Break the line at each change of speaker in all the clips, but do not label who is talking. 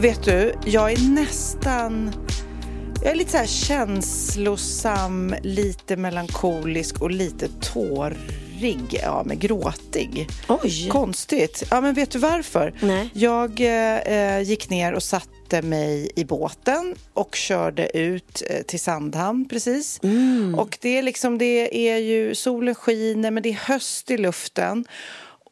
Vet du, jag är nästan... Jag är lite så känslosam, lite melankolisk och lite tårig. Ja, men gråtig.
Oj!
Konstigt. Ja, men vet du varför?
Nej.
Jag eh, gick ner och satte mig i båten och körde ut eh, till Sandhamn precis. Och det är liksom, det är ju, solen skiner men det är höst i luften.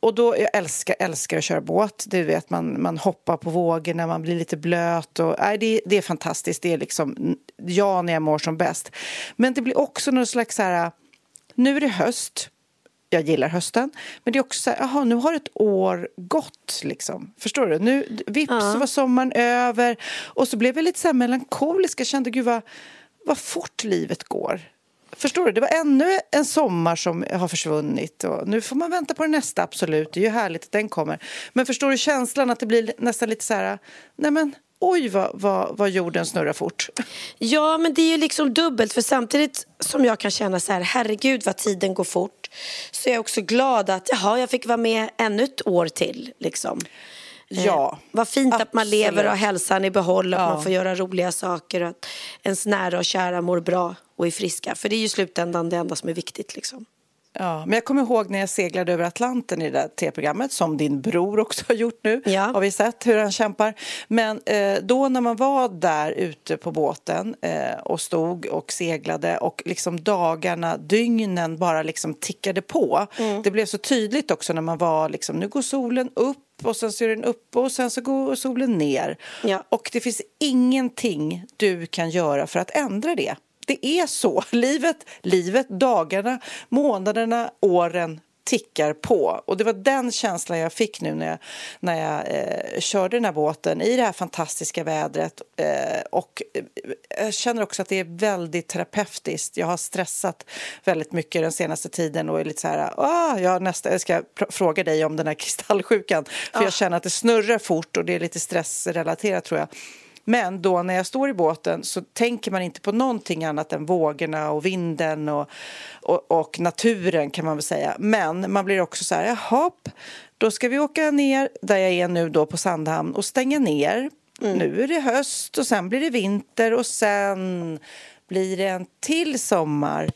Och då, jag älskar, älskar att köra båt. Du vet, man, man hoppar på vågorna, man blir lite blöt. Och, nej, det, det är fantastiskt. Det är liksom jag när jag mår som bäst. Men det blir också någon slags så här... Nu är det höst. Jag gillar hösten. Men det är också så här, jaha, nu har ett år gått. Liksom. Förstår du? Nu, vips så var sommaren över. Och så blev jag lite så här melankolisk. Jag kände, gud vad, vad fort livet går. Förstår du? Det var ännu en sommar som har försvunnit. Och nu får man vänta på nästa, absolut. Det är ju härligt att den kommer. Men förstår du känslan att det blir nästan lite så här... Nej men, oj vad, vad, vad jorden snurrar fort.
Ja, men det är ju liksom dubbelt. För samtidigt som jag kan känna så här, herregud vad tiden går fort. Så är jag också glad att, jaha, jag fick vara med ännu ett år till. Liksom.
Ja,
Eh, vad fint att man
absolut.
lever och har hälsan i behåll, att
Ja.
man får göra roliga saker och att ens nära och kära mår bra och är friska. För det är ju slutändan det enda som är viktigt. Liksom.
Ja, men jag kommer ihåg när jag seglade över Atlanten i det där tv-programmet som din bror också har gjort nu.
Ja.
Har vi sett hur han kämpar. Men eh, då när man var där ute på båten eh, och stod och seglade och liksom dagarna, dygnen bara liksom tickade på. Det blev så tydligt också när man var liksom, nu går solen upp och sen så är den uppe och sen så går solen ner.
Ja.
Och det finns ingenting du kan göra för att ändra det. Det är så. Livet, livet, dagarna, månaderna, åren tickar på. Och det var den känslan jag fick nu när jag, när jag eh, körde den här båten i det här fantastiska vädret. Eh, och eh, jag känner också att det är väldigt terapeutiskt. Jag har stressat väldigt mycket den senaste tiden och är lite så här, ah, jag, nästa, jag ska fråga dig om den här kristallsjukan. För jag känner att det snurrar fort och det är lite stressrelaterat tror jag. Men då när jag står i båten så tänker man inte på någonting annat än vågorna och vinden och, och, och naturen kan man väl säga. Men man blir också så här, jaha, då ska vi åka ner där jag är nu då på Sandhamn och stänga ner. Nu är det höst och sen blir det vinter och sen blir det en till sommar.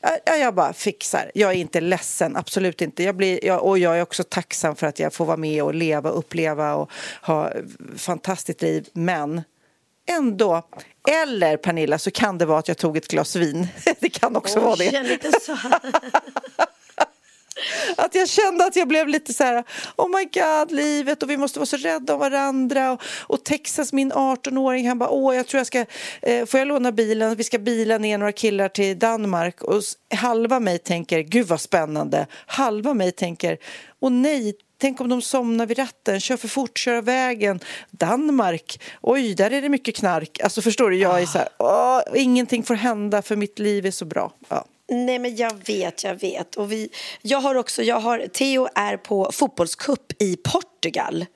Ja, jag bara fixar. Jag är inte ledsen, absolut inte. Jag blir, jag, och jag är också tacksam för att jag får vara med och leva, uppleva och ha fantastiskt liv. Men ändå. Eller Pernilla, så kan det vara att jag tog ett glas vin. Det kan också vara
Oj,
det.
jag är lite så här.
Att jag kände att jag blev lite så här, oh my god, livet och vi måste vara så rädda om varandra. Och, och Texas, min 18-åring, han bara, åh, jag tror jag ska, eh, får jag låna bilen? Vi ska bila ner några killar till Danmark. Och halva mig tänker, gud vad spännande. Halva mig tänker, åh nej, Tänk om de somnar vid ratten, kör för fort, kör av vägen. Danmark, oj, där är det mycket knark. Alltså förstår du, jag är så här, åh, ingenting får hända för mitt liv är så bra. Ja.
Nej men jag vet, jag vet. Och vi, jag har också, jag har, Theo är på fotbollscup i Portugal.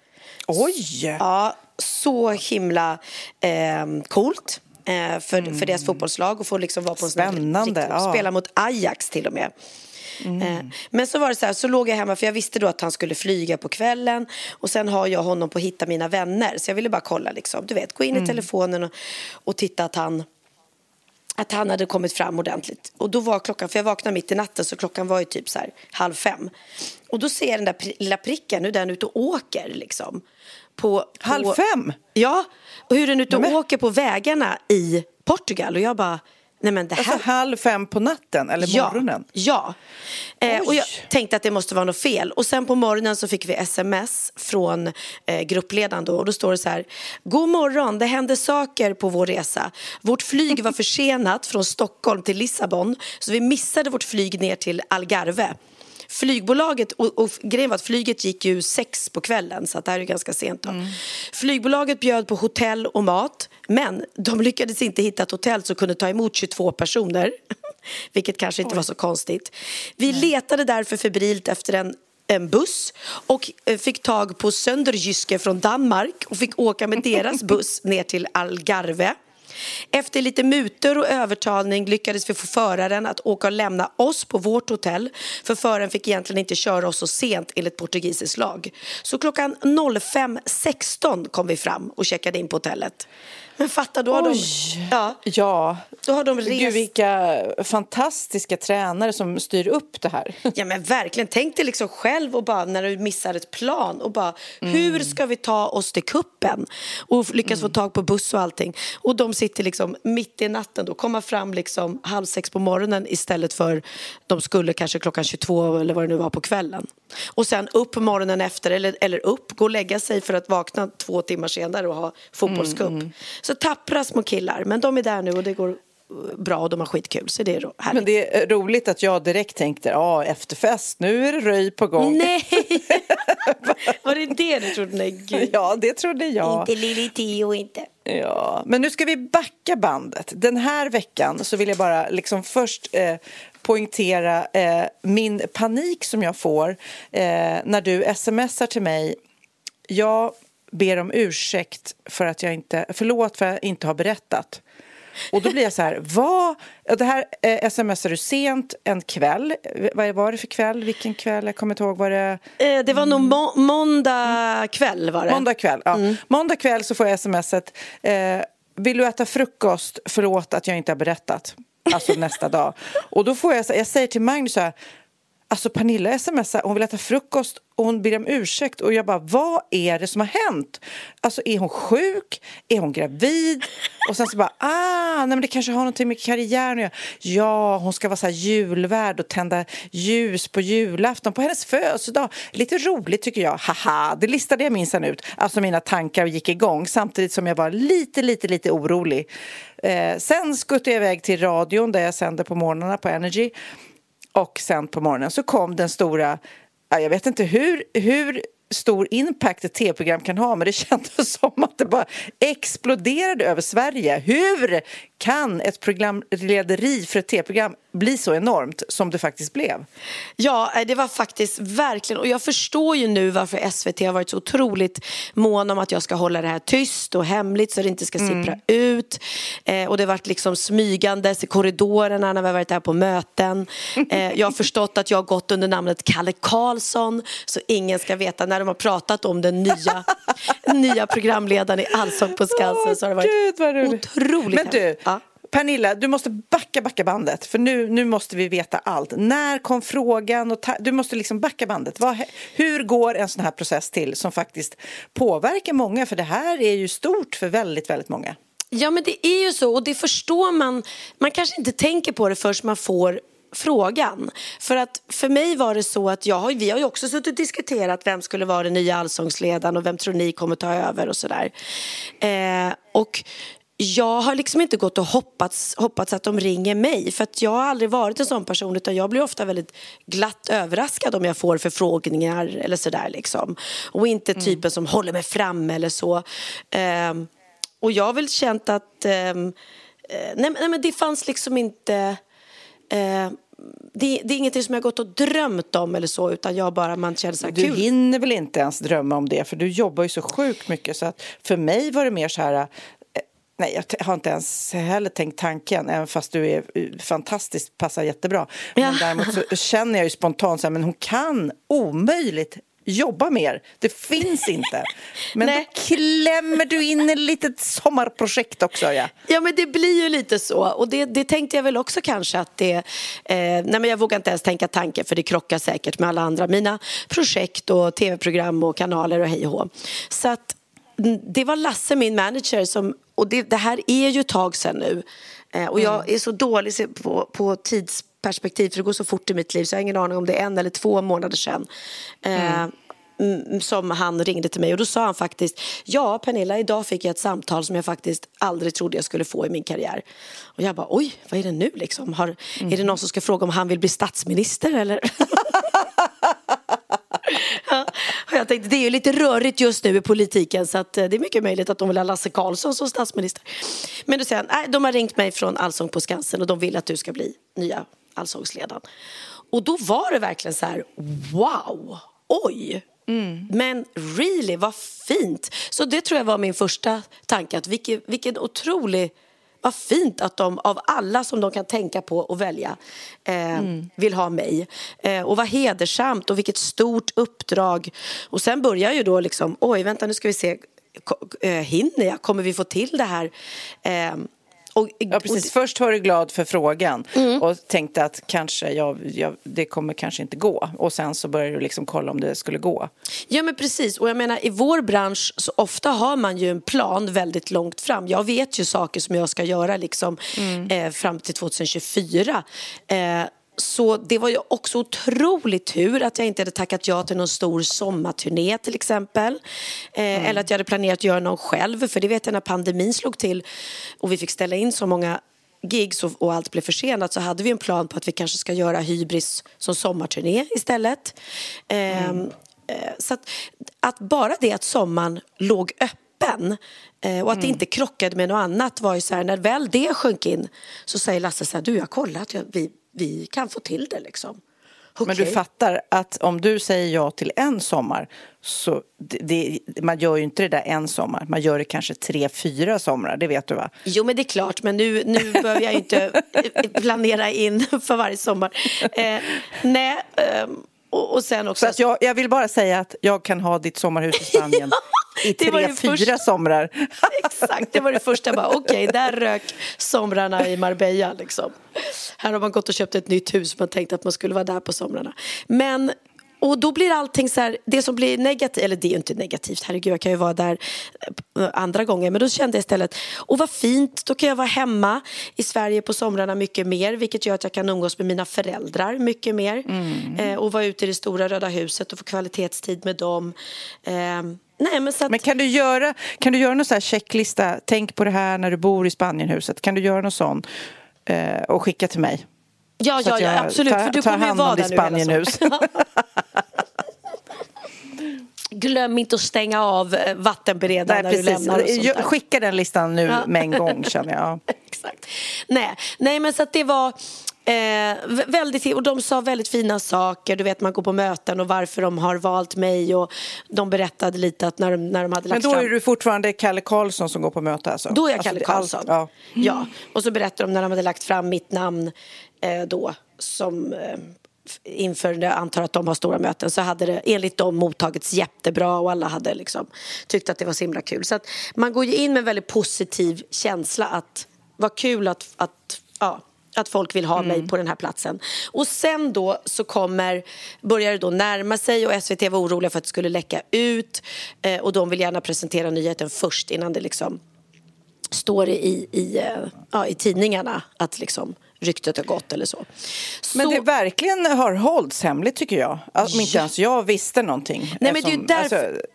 Oj!
Ja, så himla eh, coolt. Eh, för, för deras fotbollslag och få liksom vara på en sån
Spännande, ja.
Spela mot Ajax till och med. Eh, men så var det så här, så låg jag hemma för jag visste då att han skulle flyga på kvällen och sen har jag honom på Hitta mina vänner så jag ville bara kolla liksom, du vet, gå in i telefonen och, och titta att han att han hade kommit fram ordentligt. Och då var klockan, för jag vaknade mitt i natten så klockan var ju typ så här halv fem. Och då ser jag den där pri- lilla pricken, hur den är ute och åker liksom. På, på,
Halv fem?
Ja, och hur den är ute och
Men-
åker på vägarna i Portugal. Och jag bara, nej men det här...
Alltså halv fem på natten eller
Ja,
morgonen?
ja. Eh, och jag tänkte att det måste vara något fel. Och sen på morgonen så fick vi sms från eh, gruppledaren då. Och då står det så här. God morgon, det hände saker på vår resa. Vårt flyg var försenat från Stockholm till Lissabon. Så vi missade vårt flyg ner till Algarve. Flygbolaget, och, och grejen var att flyget gick ju sex på kvällen så att det här är ganska sent då. Flygbolaget bjöd på hotell och mat men de lyckades inte hitta ett hotell som kunde ta emot 22 personer. Vilket kanske inte var så konstigt. Vi letade därför febrilt efter en en buss och eh, fick tag på Sönderjyske från Danmark och fick åka med deras buss ner till Algarve. Efter lite mutor och övertalning lyckades vi få föraren att åka och lämna oss på vårt hotell för föraren fick egentligen inte köra oss så sent enligt portugisisk lag. Så klockan 05.16 kom vi fram och checkade in på hotellet. Men fatta, då har de...
Oj.
Ja,
Ja.
då har de rest...
Gud, vilka fantastiska tränare som styr upp det här.
Ja men verkligen, tänk dig liksom själv och bara när du missar ett plan och bara hur ska vi ta oss till kuppen? Och lyckas få tag på buss och allting. Och de sitter liksom mitt i natten då komma fram liksom halv sex på morgonen istället för de skulle kanske klockan 22 eller vad det nu var på kvällen. Och sen upp morgonen efter eller, eller upp, gå och lägga sig för att vakna två timmar senare och ha fotbollscup så tappra små killar men de är där nu och det går eh, bra och de har skitkul så det är härligt.
Men det är roligt att jag direkt tänkte, ja efterfest, nu är det röj på gång.
Nej! Var det det du trodde? Nej, gud.
Ja, det trodde jag.
Inte Lili Tio, inte.
Ja, men nu ska vi backa bandet. Den här veckan så vill jag bara liksom först eh, poängtera eh, min panik som jag får eh, när du smsar till mig. Jag ber om ursäkt för att jag inte, förlåt för att jag inte har berättat. Och då blir jag så här, vad? Det här eh, smsar du sent en kväll. Vad var det för kväll? Vilken kväll? Jag kommer inte ihåg. Var det
Eh, det var nog må- måndag kväll var det.
Måndag kväll, ja. Måndag kväll så får jag smset. Eh, vill du äta frukost? Förlåt att jag inte har berättat. Alltså nästa dag. Och då får jag, jag säger till Magnus så här. Alltså Pernilla smsar, hon vill äta frukost och hon ber om ursäkt och jag bara, vad är det som har hänt? Alltså är hon sjuk? Är hon gravid? Och sen så bara, ah, nej men det kanske har någonting med karriären att göra. Ja, hon ska vara så här julvärd och tända ljus på julafton på hennes födelsedag. Lite roligt tycker jag, haha, det listade jag minsann ut. Alltså mina tankar gick igång samtidigt som jag var lite, lite, lite orolig. Eh, sen skuttade jag iväg till radion där jag sänder på morgnarna på Energy och sen på morgonen så kom den stora, jag vet inte hur, hur stor impact ett tv-program kan ha men det kändes som att det bara exploderade över Sverige. Hur kan ett programlederi för ett tv-program bli så enormt som det faktiskt blev?
Ja, eh, det var faktiskt verkligen, och jag förstår ju nu varför SVT har varit så otroligt mån om att jag ska hålla det här tyst och hemligt så det inte ska sippra ut. Eh, och det har varit liksom smygandes i korridorerna när vi har varit där på möten. Eh, jag har förstått att jag har gått under namnet Kalle Karlsson så ingen ska veta när de har pratat om den nya, nya programledaren i Allsång på Skansen så har det varit
Gud, vad roligt.
otroligt
Men du. Pernilla, du måste backa, backa bandet för nu, nu måste vi veta allt. När kom frågan? Och ta, du måste liksom backa bandet. Vad, hur går en sån här process till som faktiskt påverkar många? För det här är ju stort för väldigt, väldigt många.
Ja men det är ju så och det förstår man. Man kanske inte tänker på det först man får frågan. För att för mig var det så att jag, har- vi har ju också suttit och diskuterat vem skulle vara den nya allsångsledaren och vem tror ni kommer ta över och sådär. Eh, och jag har liksom inte gått och hoppats, hoppats att de ringer mig för att jag har aldrig varit en sån person utan jag blir ofta väldigt glatt överraskad om jag får förfrågningar eller sådär liksom. Och inte typen som håller mig fram eller så. Ehm, och jag har väl känt att eh, nej, nej, men det fanns liksom inte eh, det, det är ingenting som jag gått och drömt om eller så utan jag bara man känner så här
Du
kul.
hinner väl inte ens drömma om det för du jobbar ju så sjukt mycket så att för mig var det mer så här Nej, jag har inte ens heller tänkt tanken, även fast du är eh, fantastisk, passar jättebra. Men
Ja.
däremot så känner jag ju spontant så här, men hon kan omöjligt jobba mer. Det finns inte. Men då klämmer du in ett litet sommarprojekt också. Ja.
Ja men det blir ju lite så och det, det tänkte jag väl också kanske att det, eh, nej men jag vågar inte ens tänka tanken för det krockar säkert med alla andra mina projekt och tv-program och kanaler och hej och hå. Så att det var Lasse min manager som, och det, det här är ju ett tag sedan nu eh, och jag är så dålig på, på tidsperspektiv för det går så fort i mitt liv så jag har ingen aning om det är en eller två månader sedan. Eh, mm, som han ringde till mig och då sa han faktiskt Ja Pernilla, idag fick jag ett samtal som jag faktiskt aldrig trodde jag skulle få i min karriär. Och jag bara oj, vad är det nu liksom? Har, Är det någon som ska fråga om han vill bli statsminister eller? Ja, och jag tänkte det är ju lite rörigt just nu i politiken så att eh, det är mycket möjligt att de vill ha Lasse Karlsson som statsminister. Men då säger nej de har ringt mig från Allsång på Skansen och de vill att du ska bli nya Allsångsledaren. Och då var det verkligen så här, wow, oj. Men really, vad fint. Så det tror jag var min första tanke, att vilken, vilken otrolig vad fint att de av alla som de kan tänka på och välja eh, vill ha mig. Eh, och vad hedersamt och vilket stort uppdrag. Och sen börjar ju då liksom, oj vänta nu ska vi se, eh, hinner jag? Kommer vi få till det här? Eh, och,
Ja, precis.
och-
Först var du glad för frågan
Mm.
och tänkte att kanske jag, jag, det kommer kanske inte gå. Och sen så började du liksom kolla om det skulle gå.
Ja men precis och jag menar i vår bransch så ofta har man ju en plan väldigt långt fram. Jag vet ju saker som jag ska göra liksom eh, fram till 2024. Eh, så det var ju också otroligt tur att jag inte hade tackat ja till någon stor sommarturné till exempel. Eh, Eller att jag hade planerat att göra någon själv för det vet jag när pandemin slog till och vi fick ställa in så många gigs och, och allt blev försenat så hade vi en plan på att vi kanske ska göra Hybris som sommarturné istället. Ehm, eh, så att, att bara det att sommaren låg öppen eh, och att det inte krockade med något annat var ju så här, när väl det sjönk in så säger Lasse så här, du jag har kollat, jag, vi, vi kan få till det liksom.
Men du fattar att om du säger ja till en sommar så det, det, man gör ju inte det där en sommar. Man gör det kanske tre, fyra somrar. Det vet du va?
Jo men det är klart, men nu, nu behöver jag inte planera in för varje sommar. Eh, nej, ehm, och, och sen också...
Så jag, jag vill bara säga att jag kan ha ditt sommarhus i Spanien i
det var
tre,
ju
fyra
först-
somrar.
Exakt, det var det första. Jag bara, Okej, där rök somrarna i Marbella. Liksom. Här har man gått och köpt ett nytt hus. Man tänkte att man skulle vara där på somrarna. Men, och då blir allting så här, det som blir negativt, eller det är ju inte negativt, herregud jag kan ju vara där eh, andra gånger. Men då kände jag istället, och vad fint, då kan jag vara hemma i Sverige på somrarna mycket mer. Vilket gör att jag kan umgås med mina föräldrar mycket mer. Eh, och vara ute i det stora röda huset och få kvalitetstid med dem. Eh, nej, men att,
Men kan du göra, kan du göra någon så här checklista? Tänk på det här när du bor i Spanienhuset. Kan du göra någon sån eh, och skicka till mig?
Ja,
Så
ja, ja absolut.
tar-
för du kommer ju
hand om
vara där nu hela
Spanienhus.
sommaren. Glöm inte att stänga av eh, vattenberedaren när du lämnar. Och sånt där.
Skicka den listan nu med en gång känner jag.
Exakt. Nej, nej, men så att det var eh, vä- väldigt och de sa väldigt fina saker. Du vet, man går på möten och varför de har valt mig och de berättade lite att när de, när de hade
Men
lagt
då
fram
är du fortfarande Kalle Karlsson som går på möte alltså?
Då är jag
Alltså,
Kalle
det- allt-
Karlsson.
ja.
ja. Och så berättar de när de hade lagt fram mitt namn eh, då som eh, inför, jag antar att de har stora möten, så hade det enligt dem mottagits jättebra och alla hade liksom tyckt att det var så himla kul. Så att man går ju in med en väldigt positiv känsla att vad kul att, att ja, att folk vill ha mig på den här platsen. Och sen då så kommer, börjar det då närma sig och SVT var oroliga för att det skulle läcka ut eh, och de vill gärna presentera nyheten först innan det liksom står i, i, eh, ja, i tidningarna att liksom ryktet har gått eller så.
Men
så
det verkligen har hållits hemligt tycker jag. Om inte
Ja.
ens jag visste någonting.
Nej, men det är därför-
alltså,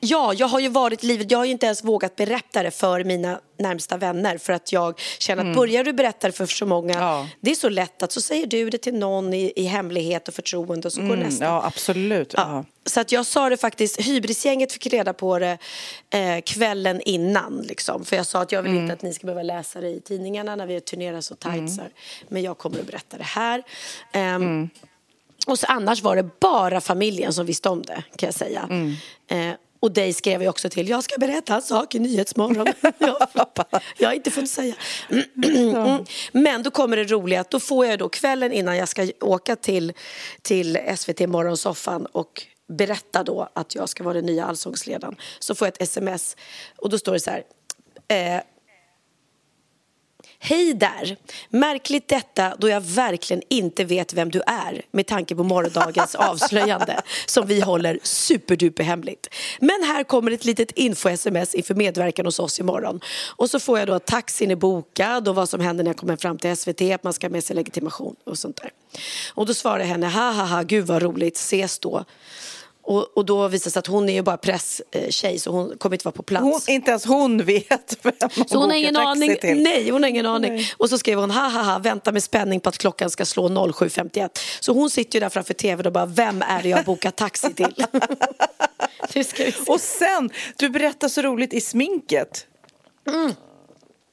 Ja, jag har ju varit livet. Jag har ju inte ens vågat berätta det för mina närmsta vänner för att jag känner att börjar du berätta det för så många,
Ja.
det är så lätt att så säger du det till någon i, i hemlighet och förtroende och så går nästa.
ja, absolut.
Ja. Så att jag sa det faktiskt, hybrisgänget fick reda på det eh, kvällen innan. Liksom. För jag sa att jag vill
Mm.
inte att ni ska behöva läsa det i tidningarna när vi turnerar så tajt. Så här. Men jag kommer att berätta det här.
Mm.
Och så annars var det bara familjen som visste om det kan jag säga.
Mm.
Eh, Och dig skrev jag också till. Jag ska berätta en sak i Nyhetsmorgon. jag, jag har inte fått säga. Mm. Men då kommer det roliga att då får jag då kvällen innan jag ska åka till, till SVT Morgonsoffan och berätta då att jag ska vara den nya allsångsledaren så får jag ett sms och då står det så här eh, Hej där! Märkligt detta då jag verkligen inte vet vem du är med tanke på morgondagens avslöjande som vi håller superduper hemligt. Men här kommer ett litet info-sms inför medverkan hos oss imorgon. Och så får jag då att taxin är bokad och vad som händer när jag kommer fram till SVT, att man ska ha med sig legitimation och sånt där. Och då svarar jag henne, ha ha ha, gud vad roligt, ses då. Och, och då visar det sig att hon är ju bara presstjej så hon kommer inte vara på plats.
Hon, inte ens hon vet vem hon
så hon har ingen
taxi
aning.
till.
Nej, hon har ingen aning.
Nej.
Och så skrev hon ha ha ha, vänta med spänning på att klockan ska slå 07.51. Så hon sitter ju där framför tvn och bara, vem är det jag har bokat taxi till? nu ska vi se.
Och sen, du berättar så roligt i sminket.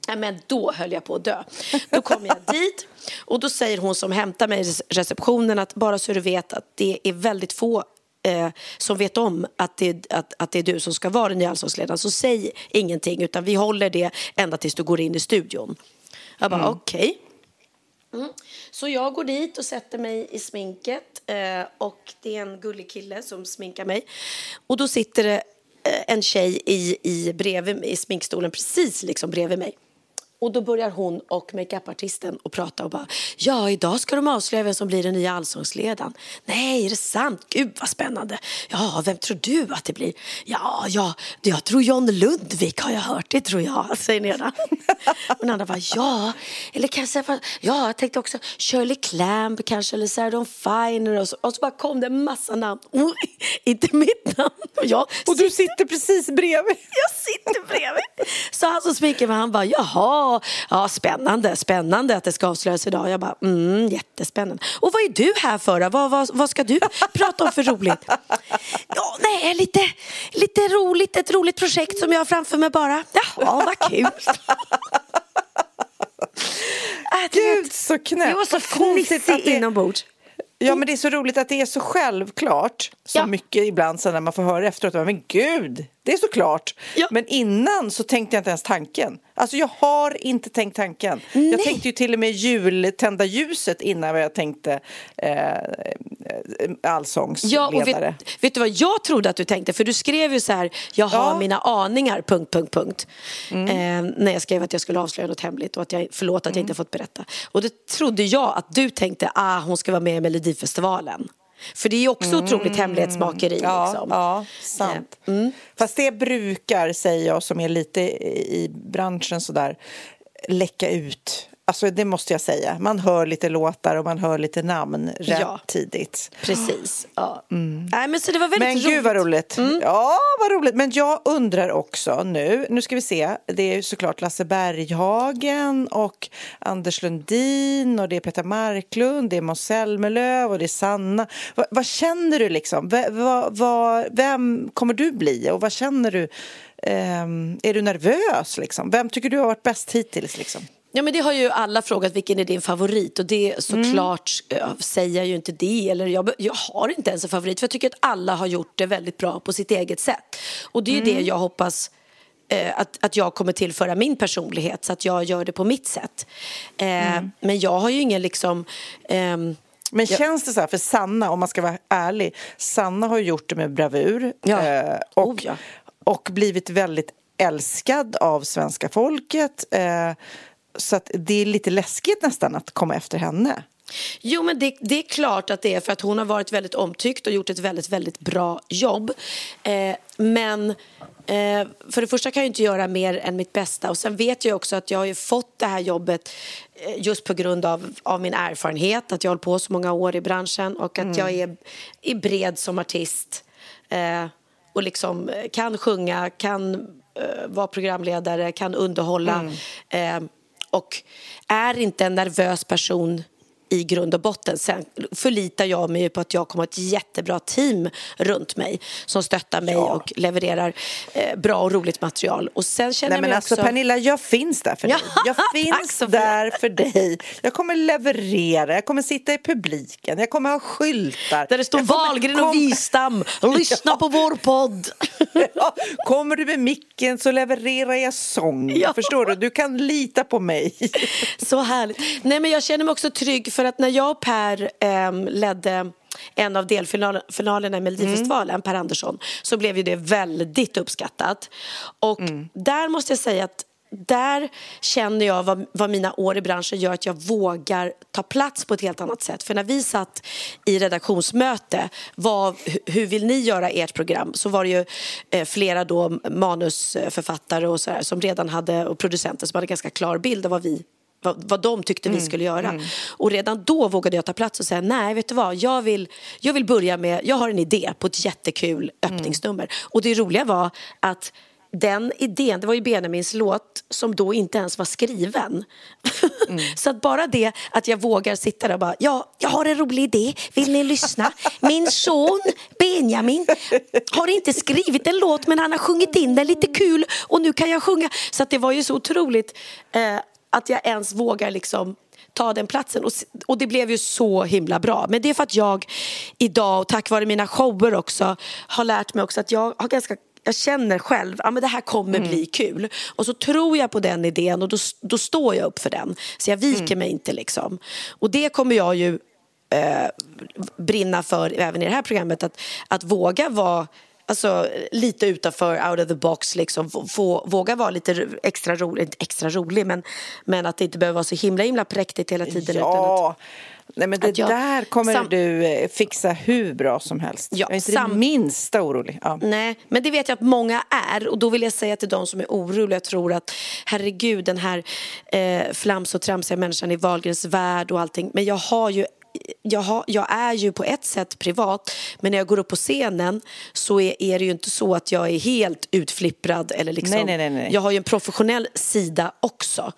Nej, men då höll jag på att dö. Då kom jag dit och då säger hon som hämtar mig i receptionen att bara så du vet att det är väldigt få eh, som vet om att det, att, att det är du som ska vara den nya allsångsledaren så säg ingenting utan vi håller det ända tills du går in i studion. Jag bara okej. Mm. Så jag går dit och sätter mig i sminket eh, och det är en gullig kille som sminkar mig. Och då sitter det eh, en tjej i, i, bredvid, i sminkstolen precis liksom bredvid mig. Och då börjar hon och makeupartisten att prata och bara Ja, idag ska de avslöja vem som blir den nya allsångsledaren. Nej, är det sant? Gud vad spännande. Ja, vem tror du att det blir? Ja, ja, jag tror John Lundvik har jag hört. Det tror jag, säger den ena. Och den andra bara ja, eller kanske ja, jag tänkte också Shirley Clamp kanske eller Sarah Dawn Finer och så, och så bara kom det en massa namn. Oh, inte mitt namn. Och, jag
Och du sitter precis bredvid.
jag sitter bredvid. Så han som sminkar mig, han bara, jaha, ja spännande, spännande att det ska avslöjas idag. Jag bara, mm, jättespännande. Och vad är du här för? Vad, vad, vad ska du prata om för roligt? Ja, nej, lite, lite roligt, ett roligt projekt som jag har framför mig bara. Jaha, vad kul. Äh,
Gud, så knäppt.
Det var så fnissigt
det-
inombords.
Ja, men det är så roligt att det är så självklart. Så
Ja.
mycket ibland sen när man får höra efteråt. Men gud, det är så klart.
Ja.
Men innan så tänkte jag inte ens tanken. Alltså jag har inte tänkt tanken.
Nej.
Jag tänkte ju till och med jultända ljuset innan jag tänkte eh, allsångsledare.
Ja, och vet, vet du vad jag trodde att du tänkte? För du skrev ju så här, jag har
Ja. Mm.
mina aningar, punkt, punkt, punkt. Eh, när jag skrev att jag skulle avslöja något hemligt och att jag, förlåt att jag
Mm.
inte fått berätta. Och det trodde jag att du tänkte, ah, hon ska vara med i Melodifestivalen. För det är ju också otroligt hemlighetsmakeri.
Mm. Ja,
liksom.
ja, sant. Fast det brukar, säger jag som är lite i i branschen sådär, läcka ut. Alltså det måste jag säga. Man hör lite låtar och man hör lite namn rätt
Ja.
tidigt.
Precis. Ja. Nej, men så det var väldigt
Men
roligt. Mm.
gud vad roligt. Ja, vad roligt. Men jag undrar också nu, nu ska vi se, det är såklart Lasse Berghagen och Anders Lundin och det är Peter Marklund, det är Måns Zelmerlöw och det är Sanna. Va, vad känner du liksom? Va, va, va, vem kommer du bli och vad känner du? Ehm, är du nervös liksom? Vem tycker du har varit bäst hittills liksom?
Ja men det har ju alla frågat vilken är din favorit och det såklart
Mm.
eh, säger jag ju inte det eller jag, jag har inte ens en favorit för jag tycker att alla har gjort det väldigt bra på sitt eget sätt. Och det är ju
Mm.
det jag hoppas eh, att, att jag kommer tillföra min personlighet så att jag gör det på mitt sätt. Eh,
Mm.
Men jag har ju ingen liksom ehm,
Men känns det så här, för Sanna, om man ska vara ärlig, Sanna har gjort det med bravur
Ja.
eh, och,
Oh, ja.
och blivit väldigt älskad av svenska folket. Eh, så att det är lite läskigt nästan att komma efter henne.
Jo, men det, det är klart att det är för att hon har varit väldigt omtyckt och gjort ett väldigt, väldigt bra jobb. Eh, men eh, för det första kan jag inte göra mer än mitt bästa. Och sen vet jag också att jag har ju fått det här jobbet eh, just på grund av, av min erfarenhet, att jag har hållit på så många år i branschen och att jag är, är bred som artist. Eh, och liksom eh, kan sjunga, kan eh, vara programledare, kan underhålla. Eh, och är inte en nervös person i grund och botten. Sen förlitar jag mig på att jag kommer att ha ett jättebra team runt mig som stöttar mig
Ja.
och levererar eh, bra och roligt material. Och sen känner
Nej,
jag
men
mig
alltså
också...
Pernilla, jag finns där för dig.
Ja,
Jag finns där för dig. Jag kommer leverera, jag kommer sitta i publiken, jag kommer ha skyltar.
Där det står
Jag kommer-
Wahlgren och Wistam, lyssna på vår podd.
Ja, kommer du med micken så levererar jag sång.
Ja.
Förstår du? Du kan lita på mig.
Så härligt. Nej, men jag känner mig också trygg för att när jag och Per ehm, ledde en av delfinalerna i Melodifestivalen, Per Andersson, så blev ju det väldigt uppskattat. Och där måste jag säga att där känner jag vad, vad mina år i branschen gör att jag vågar ta plats på ett helt annat sätt. För när vi satt i redaktionsmöte, vad, hu- hur vill ni göra ert program? Så var det ju eh, flera då manusförfattare och så här, som redan hade, och producenter som hade ganska klar bild av vad vi vad, vad de tyckte vi skulle göra. Och redan då vågade jag ta plats och säga nej, vet du vad, jag vill, jag vill börja med, jag har en idé på ett jättekul öppningsnummer. Och det roliga var att den idén, det var ju Benjamins låt som då inte ens var skriven. Så att bara det att jag vågar sitta där och bara, ja, jag har en rolig idé, vill ni lyssna? Min son Benjamin har inte skrivit en låt men han har sjungit in den lite kul och nu kan jag sjunga. Så att det var ju så otroligt eh, att jag ens vågar liksom ta den platsen. Och, och det blev ju så himla bra. Men det är för att jag idag, och tack vare mina shower också, har lärt mig också att jag har ganska jag känner själv att det här kommer bli kul. Och så tror jag på den idén och då, då står jag upp för den. Så jag viker mig inte liksom. Och det kommer jag ju eh, brinna för även i det här programmet. Att, att våga vara Alltså lite utanför, out of the box, liksom. Få- våga vara lite extra rolig, inte extra rolig, men, men att det inte behöver vara så himla himla präktigt hela tiden. Utan att,
Ja, Nej, men det
jag-
där kommer
sam-
du eh, fixa hur bra som helst.
Ja,
jag är inte
sam-
det minsta orolig. Ja.
Nej, men det vet jag att många är. Och då vill jag säga till de som är oroliga och tror att herregud, den här eh, flams och tramsiga människan i Wahlgrens värld och allting. Men jag har ju jag, har, jag är ju på ett sätt privat men när jag går upp på scenen så är, är det ju inte så att jag är helt utflipprad. Eller liksom,
Nej, nej, nej, nej.
Jag har ju en professionell sida också.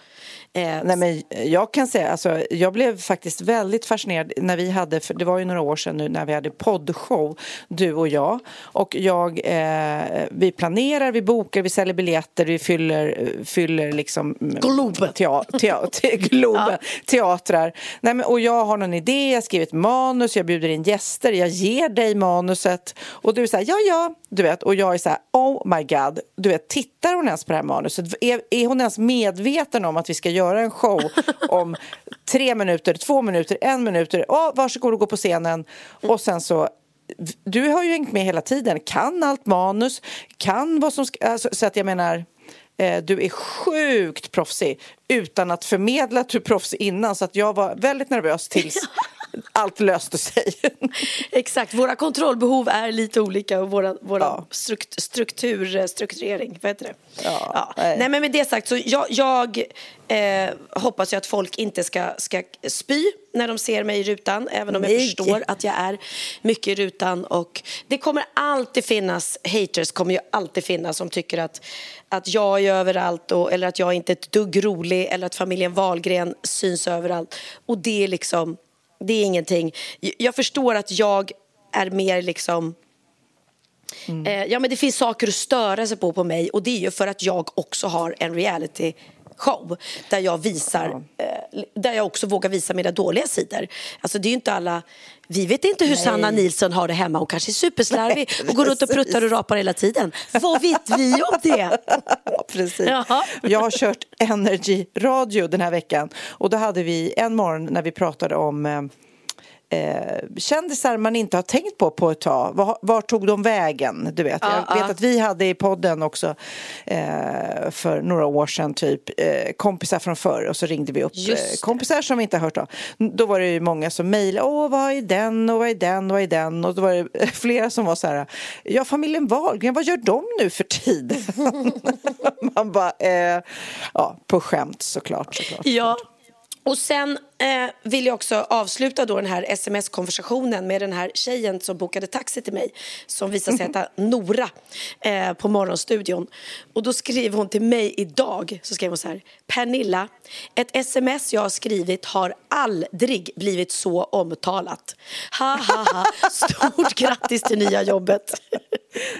Eh,
Nej, men jag kan säga, alltså, jag blev faktiskt väldigt fascinerad när vi hade, för det var ju några år sedan nu när vi hade poddshow, du och jag. Och jag, eh, vi planerar, vi bokar, vi säljer biljetter, vi fyller, fyller liksom mm,
Globen.
Tea, tea, te, Globen, teatrar. Nej, men, och jag har någon idé, jag har skrivit manus, jag bjuder in gäster, jag ger dig manuset. Och du här, ja, ja, du vet. Och jag är så här, oh my god, du vet, tittar hon ens på det här manuset? Är, är hon ens medveten om att vi ska göra en show om tre minuter, två minuter, en minut? Åh, varsågod och gå på scenen. Och sen så du har ju hängt med hela tiden, kan allt manus, kan vad som ska... Alltså, så att jag menar, eh, du är sjukt proffsig utan att förmedla att du är proffsig innan. Så att jag var väldigt nervös tills allt löste sig.
Exakt, våra kontrollbehov är lite olika och våra, våra
Ja.
strukt, struktur, eh, strukturering, vad heter det?
Ja, nej.
Nej men med det sagt så jag, jag eh, hoppas ju att folk inte ska, ska spy när de ser mig i rutan även om jag
Nej.
förstår att jag är mycket i rutan och det kommer alltid finnas haters, kommer ju alltid finnas som tycker att, att jag är överallt och, eller att jag inte är ett dugg rolig eller att familjen Wahlgren syns överallt och det är liksom det är ingenting. Jag förstår att jag är mer liksom Eh, ja, men det finns saker att störa sig på på mig och det är ju för att jag också har en reality show där jag visar, eh, där jag också vågar visa mina dåliga sidor. Alltså det är inte alla, vi vet inte hur Sanna Nilsson har det hemma, hon kanske är superslarvig
Nej,
och går runt och pruttar och rapar hela tiden. Vad vet vi om det?
Ja, precis.
Jaha.
Jag har kört Energy Radio den här veckan och då hade vi en morgon när vi pratade om eh, eh, kändisar man inte har tänkt på på ett tag. Var, var tog de vägen? Du vet.
Ja,
Jag vet
ja.
att vi hade i podden också eh, för några år sedan typ eh, kompisar från förr och så ringde vi upp eh, kompisar som vi inte har hört av. Då var det ju många som mejlade, åh vad är den och vad är den och vad är den och då var det flera som var så här, ja familjen Wahlgren, vad gör de nu för tiden? Man bara, eh, ja på skämt såklart. såklart.
Ja, och sen eh, vill jag också avsluta då den här sms-konversationen med den här tjejen som bokade taxi till mig som visade sig heta Nora eh, på Morgonstudion. Och då skriver hon till mig idag, så skrev hon så här. Pernilla, ett sms jag har skrivit har aldrig blivit så omtalat. Ha, ha, ha. Stort grattis till nya jobbet.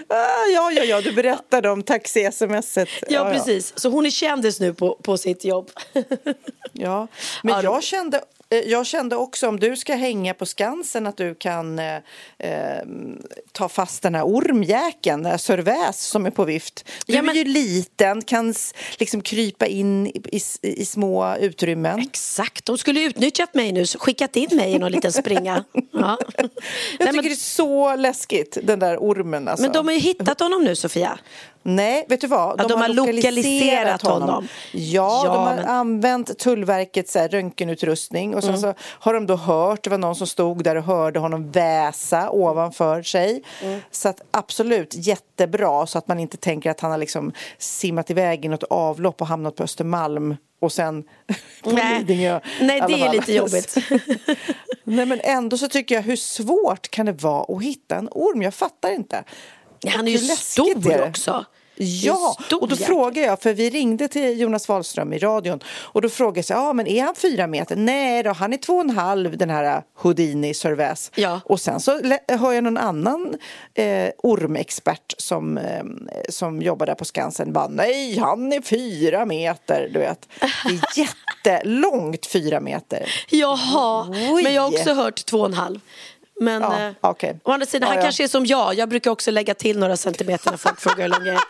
Ah, ja, ja, ja, du berättade om taxi-smset.
Ja, precis. Så hon är kändis nu på, på sitt jobb.
Ja, men
Ja,
jag kände, eh, jag kände också om du ska hänga på Skansen att du kan eh, eh, ta fast den här ormjäkeln, den här som är på vift. Du
Ja, men-
är ju liten, kan liksom krypa in i, i, i små utrymmen.
Exakt, de skulle utnyttjat mig nu, skickat in mig i någon liten springa. Ja.
Jag
Nej,
tycker
men,
det är så läskigt, den där ormen. Alltså.
men de har ju hittat honom nu, Sofia.
Nej, vet du vad?
Ja, de har lokaliserat honom.
Ja,
Ja,
de har
men-
använt Tullverkets så här, röntgenutrustning och sen
Mm.
så har de då hört, det var någon som stod där och hörde honom väsa ovanför sig.
Mm.
Så att absolut jättebra så att man inte tänker att han har liksom simmat iväg i något avlopp och hamnat på Östermalm och sen på
Nej.
Lidingö.
Nej, det är lite jobbigt.
Nej, men ändå så tycker jag hur svårt kan det vara att hitta en orm? Jag fattar inte.
Han är ju
är
stor
det?
också.
Ja,
är
och då frågar jag, för vi ringde till Jonas Wahlström i radion och då frågade jag, ja men är han fyra meter? Nej då, han är två och en halv den här Houdini Servais.
Ja.
Och sen så hör jag någon annan eh, ormexpert som, eh, som jobbar där på Skansen bara, nej han är fyra meter, du vet. Det är jättelångt fyra meter.
Jaha,
Oj.
men jag har också hört två och en halv. Men
Ja,
eh, å andra sidan,
Ja,
han
ja.
kanske är som jag. Jag brukar också lägga till några centimeter när folk frågar hur lång jag är.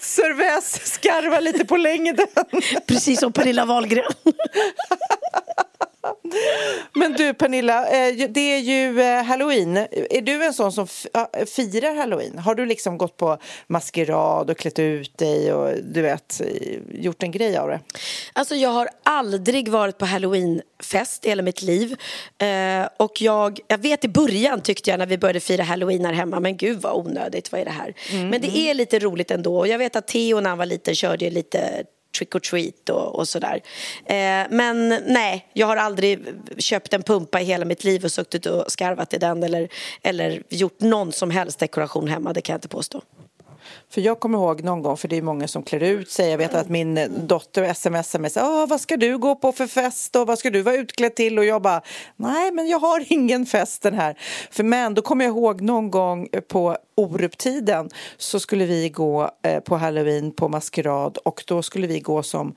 Servais skarvar lite på längden.
Precis som Pernilla Wahlgren.
Men du Pernilla, eh, det är ju eh, halloween. Är du en sån som firar halloween? Har du liksom gått på maskerad och klätt ut dig och du vet, gjort en grej av det?
Alltså jag har aldrig varit på halloweenfest i hela mitt liv. Eh, och jag, jag vet i början tyckte jag när vi började fira halloween här hemma, men gud vad onödigt, vad är det här? Men det är lite roligt ändå. Och jag vet att Theo när han var liten körde lite trick or treat och, och sådär. Eh, men nej, jag har aldrig köpt en pumpa i hela mitt liv och suttit och skarvat i den eller, eller gjort någon som helst dekoration hemma, det kan jag inte påstå.
För jag kommer ihåg någon gång, för det är många som klär ut sig. Jag vet att min dotter smsar mig ah, vad ska du gå på för fest och vad ska du vara utklädd till? Och jag bara, nej men jag har ingen fest den här. För men då kommer jag ihåg någon gång på Oruptiden så skulle vi gå eh, på halloween på maskerad och då skulle vi gå som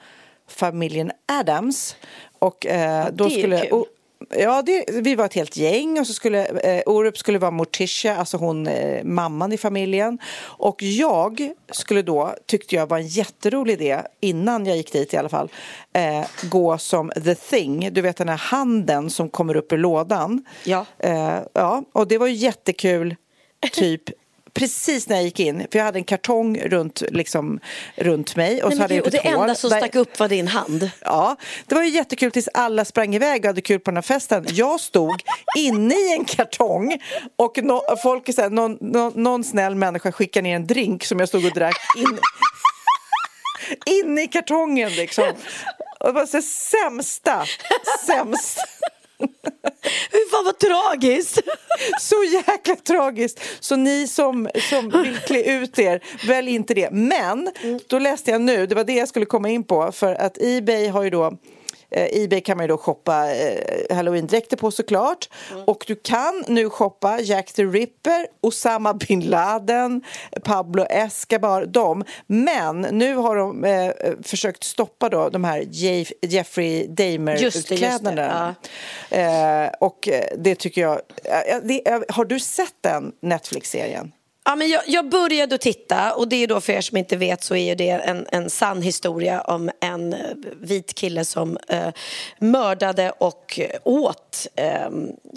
familjen Adams. Och eh, då skulle...
kul.
och- Ja, det, vi var ett helt gäng och så skulle eh, Orup skulle vara Morticia, alltså hon eh, mamman i familjen. Och jag skulle då, tyckte jag var en jätterolig idé, innan jag gick dit i alla fall, eh, gå som the thing, du vet den här handen som kommer upp ur lådan.
Ja.
Eh, ja, och det var ju jättekul, typ Precis när jag gick in, för jag hade en kartong runt, liksom, runt mig och
Nej,
så hade jag
gud, och det
hål
enda som
där-
stack upp var din hand.
Ja, det var ju jättekul tills alla sprang iväg och hade kul på den här festen. Jag stod inne i en kartong och no, folk, så här, någon, någon, någon snäll människa skickade ner en drink som jag stod och drack in, inne i kartongen liksom. Och det var så sämsta, sämst.
Fy fan vad tragiskt!
Så jäkla tragiskt. Så ni som, som vill klä ut er, välj inte det. Men då läste jag nu, det var det jag skulle komma in på, för att Ebay har ju då eh, Ebay kan man ju då shoppa eh, halloween-dräkter på såklart. Och du kan nu shoppa Jack the Ripper, Osama bin Laden, Pablo Escobar, dem. Men nu har de eh, försökt stoppa då de här Jeff- Jeffrey Dahmer-utklädnaderna. Eh, och eh, det tycker jag... eh, det, eh, har du sett den Netflix-serien?
Ja, men jag, jag började att titta och det är då för er som inte vet så är det en, en sann historia om en eh, vit kille som eh, mördade och eh, åt eh,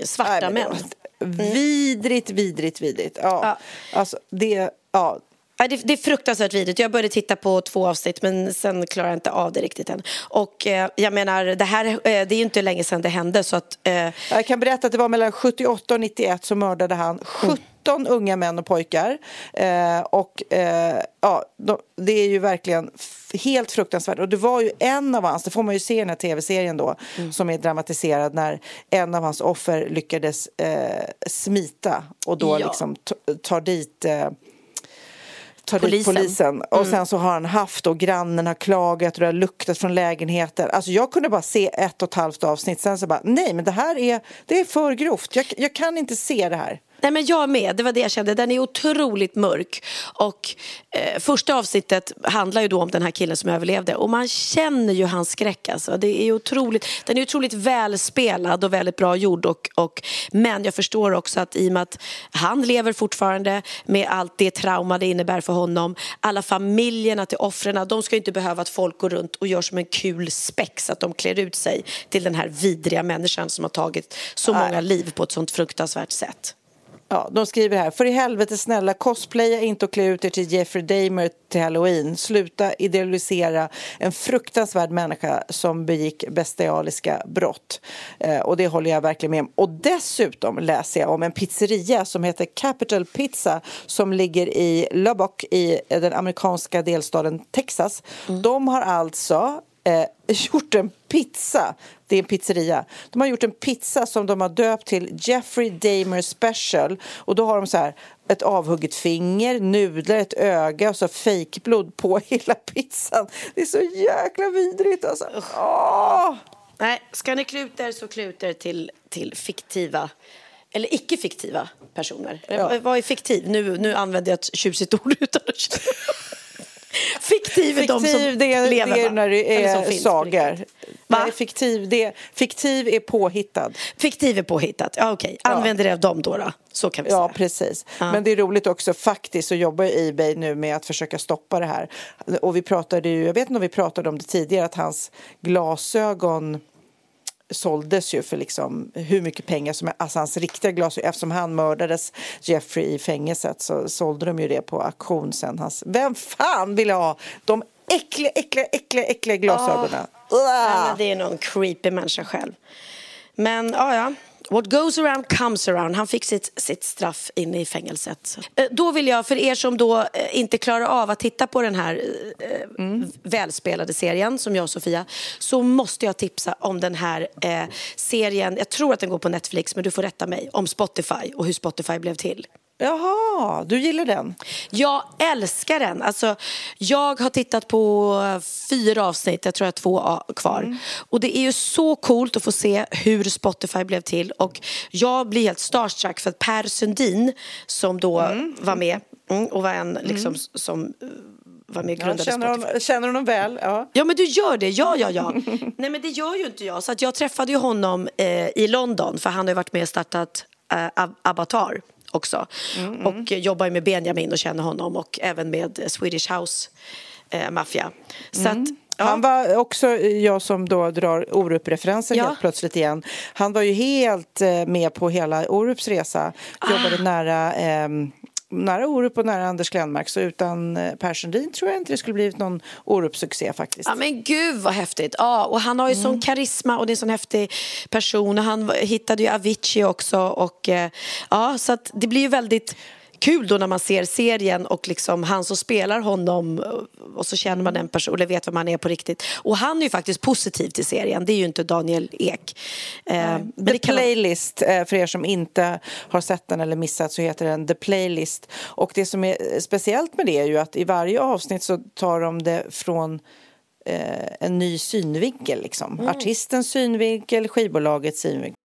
svarta
Nej,
män.
var Vidrigt, vidrigt, vidrigt. Ja.
Ja.
Alltså, det... Ja.
Ja, det, det är fruktansvärt vidrigt. Jag började titta på två avsnitt men sen klarar jag inte av det riktigt än. Och eh, jag menar, det här eh, det är ju inte länge sedan det hände så att eh,
Jag kan berätta att det var mellan 78 och 91 så mördade han 70 17 unga män och pojkar. Eh, och eh, ja, de, det är ju verkligen helt fruktansvärt. Och det var ju en av hans, det får man ju se i den här tv-serien då, mm. som är dramatiserad när en av hans offer lyckades eh, smita och då ja. liksom tar dit eh, tar polisen. dit polisen. Mm. Och sen så har han haft och grannen har klagat och det har luktat från lägenheter. Alltså jag kunde bara se ett och ett halvt avsnitt. Sen så bara, nej men det här är, det är för grovt. Jag, jag kan inte se det här.
Nej, men jag med, det var det jag kände. Den är otroligt mörk. Och eh, första avsnittet handlar ju då om den här killen som överlevde. Och man känner ju hans skräck. Alltså. Det är otroligt, den är otroligt välspelad och väldigt bra gjord. Och, och, men jag förstår också att i och med att han lever fortfarande med allt det trauma det innebär för honom. Alla familjerna till offren, de ska inte behöva att folk går runt och gör som en kul spex. Att de klär ut sig till den här vidriga människan som har tagit så många liv på ett sånt fruktansvärt sätt.
Ja, de skriver här, för i helvete snälla cosplaya inte och klä ut er till Jeffrey Dahmer till halloween. Sluta idealisera en fruktansvärd människa som begick bestialiska brott. Eh, och det håller jag verkligen med om. Och dessutom läser jag om en pizzeria som heter Capital Pizza som ligger i Lubbock i den amerikanska delstaten Texas. Mm. De har alltså eh, gjort en pizza. Det är en pizzeria. De har gjort en pizza som de har döpt till Jeffrey Dahmer Special. Och då har de så här ett avhugget finger, nudlar, ett öga och så fejkblod på hela pizzan. Det är så jäkla vidrigt alltså. Åh!
Nej, ska ni kluta er så kluta er till, till fiktiva eller icke-fiktiva personer. Ja. Vad är fiktiv? Nu, nu använder jag ett tjusigt ord utan att Fiktiv är de som det, lever,
det är när det är sagor. Fiktiv, det, fiktiv är påhittad.
Fiktiv är påhittad, ja okej. Okay. Använder ja. det av dem då, då? Så kan vi
ja,
säga.
precis. Ja. Men det är roligt också faktiskt så jobbar Ebay nu med att försöka stoppa det här. Och vi pratade ju, jag vet inte om vi pratade om det tidigare, att hans glasögon såldes ju för liksom hur mycket pengar som alltså hans riktiga glasögon. Eftersom han mördades, Jeffrey, i fängelset så sålde de ju det på auktion sen. Hans, vem fan vill ha de äckliga, äckliga, äckliga, äckliga glasögonen?
Oh. Ja, det är någon creepy människa själv. Men ja, ja. What goes around comes around. Han fick sitt, sitt straff inne i fängelset. Eh, då vill jag, för er som då eh, inte klarar av att titta på den här eh, mm. välspelade serien som jag och Sofia, så måste jag tipsa om den här eh, serien, jag tror att den går på Netflix, men du får rätta mig, om Spotify och hur Spotify blev till.
Jaha, du gillar den?
Jag älskar den. Alltså, jag har tittat på fyra avsnitt, jag tror jag har två kvar. Mm. Och det är ju så coolt att få se hur Spotify blev till. Och jag blir helt starstruck för att Per Sundin som då mm. var med mm, och var en liksom mm. som eh, var med och grundade
ja, känner
Spotify. Hon,
känner honom väl? Ja.
ja, men du gör det. Ja, ja, ja. Nej, men det gör ju inte jag. Så att jag träffade ju honom eh, i London för han har ju varit med och startat eh, Avatar också. Mm. Och jobbar med Benjamin och känner honom och även med Swedish House eh, Mafia. Så mm. att,
Ja. Han var också, jag som då drar Orup-referenser ja. helt plötsligt igen. Han var ju helt eh, med på hela Orups resa. Jobbade ah. nära eh, nära Orup och nära Anders Glenmark så utan eh, Per Sundin tror jag inte det skulle blivit någon Orup-succé faktiskt.
Ja men gud vad häftigt! Ja, och han har ju mm. sån karisma och det är en sån häftig person och han hittade ju Avicii också och eh, ja så att det blir ju väldigt kul då när man ser serien och liksom han som spelar honom och så känner man den personen eller vet vem han är på riktigt. Och han är ju faktiskt positiv till serien, det är ju inte Daniel Ek.
Eh, The Playlist, eh, för er som inte har sett den eller missat så heter den The Playlist. Och det som är speciellt med det är ju att i varje avsnitt så tar de det från eh, en ny synvinkel. Liksom. Mm. Artistens synvinkel, skivbolagets synvinkel.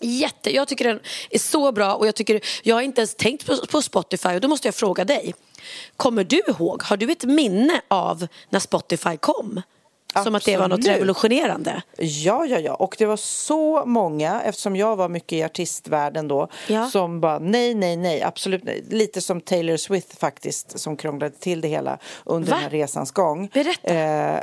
Jätte, jag tycker den är så bra och jag tycker, jag har inte ens tänkt på, på Spotify och då måste jag fråga dig. Kommer du ihåg, har du ett minne av när Spotify kom? Som Absolut. att det var något revolutionerande.
Ja, ja, ja. Och det var så många, eftersom jag var mycket i artistvärlden då, ja. som bara nej, nej, nej, absolut nej. Lite som Taylor Swift faktiskt, som krånglade till det hela under Va? den här resans gång.
Berätta. Eh,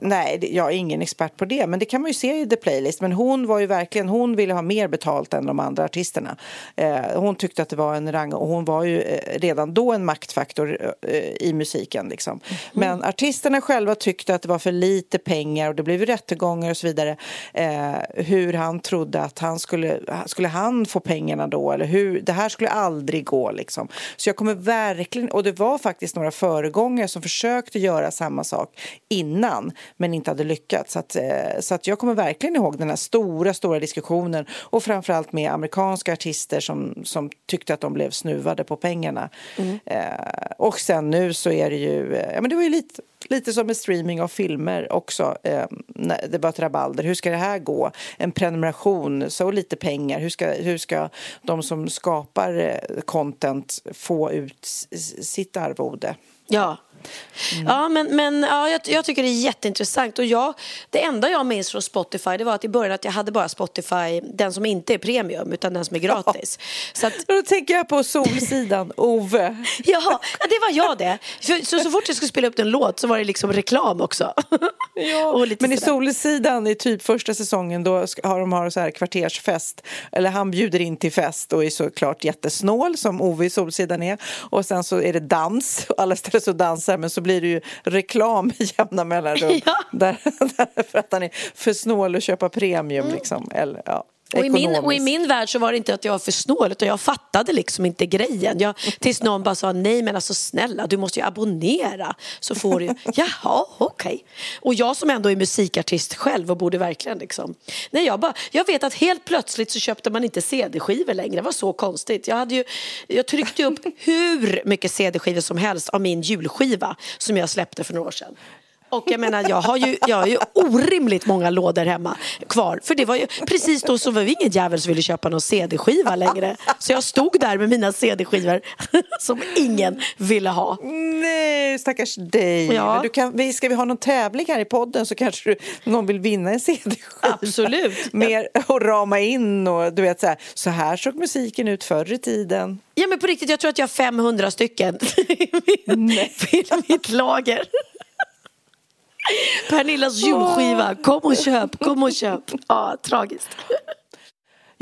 Nej, jag är ingen expert på det, men det kan man ju se i The Playlist. Men hon var ju verkligen, hon ville ha mer betalt än de andra artisterna. Eh, hon tyckte att det var en rang och hon var ju eh, redan då en maktfaktor eh, i musiken. Liksom. Men artisterna själva tyckte att det var för lite pengar och det blev rättegångar och så vidare. Eh, hur han trodde att han skulle, skulle han få pengarna då? Eller hur, det här skulle aldrig gå liksom. Så jag kommer verkligen, och det var faktiskt några föregångare som försökte göra samma sak innan men inte hade lyckats. Så, att, eh, så att jag kommer verkligen ihåg den här stora, stora diskussionen och framförallt med amerikanska artister som, som tyckte att de blev snuvade på pengarna. Eh, och sen nu så är det ju, eh, ja men det var ju lite Lite som med streaming av filmer också. Eh, det var ett rabalder. Hur ska det här gå? En prenumeration, så lite pengar. Hur ska, hur ska de som skapar content få ut sitt arvode?
Ja.
Mm.
Ja, men, men ja, jag, jag tycker det är jätteintressant. Och jag, det enda jag minns från Spotify det var att i början att jag hade bara Spotify, den som inte är premium utan den som är gratis. Så att,
Då tänker jag på Solsidan, Ove.
Ja, det var jag det. För, så, så fort jag skulle spela upp en låt så var det liksom reklam också. Lite
Men i. Solsidan i typ första säsongen då har de har så här kvartersfest. Eller han bjuder in till fest och är såklart jättesnål som Ove i Solsidan är. Och sen så är det dans och alla ställer sig och dansar men så blir det ju reklam i jämna mellanrum.
Ja.
Där, där, för att han är för snål att köpa premium liksom. Eller, ja,
Och i, min, och i min värld så var det inte att jag var för snål utan jag fattade liksom inte grejen. Jag, tills någon bara sa nej men alltså snälla du måste ju abonnera så får du. Jaha okej. Och jag som ändå är musikartist själv och borde verkligen liksom. Nej jag bara, jag vet att helt plötsligt så köpte man inte CD-skivor längre. Det var så konstigt. Jag, hade ju, jag tryckte upp hur mycket CD-skivor som helst av min julskiva som jag släppte för några år sedan. Och jag menar, jag har, ju, jag har ju orimligt många lådor hemma kvar. För det var ju precis då så var vi ingen jävel som ville köpa någon CD-skiva längre. Så jag stod där med mina CD-skivor som ingen ville ha.
Nej, stackars dig.
Ja.
Men du kan, ska vi ha någon tävling här i podden så kanske du, någon vill vinna en CD-skiva.
Absolut.
Mer att rama in och du vet så här, så här såg musiken ut förr i tiden.
Ja men på riktigt, jag tror att jag har 500 stycken i mitt lager. Pernillas julskiva, kom och köp, kom och köp. Ja, tragiskt.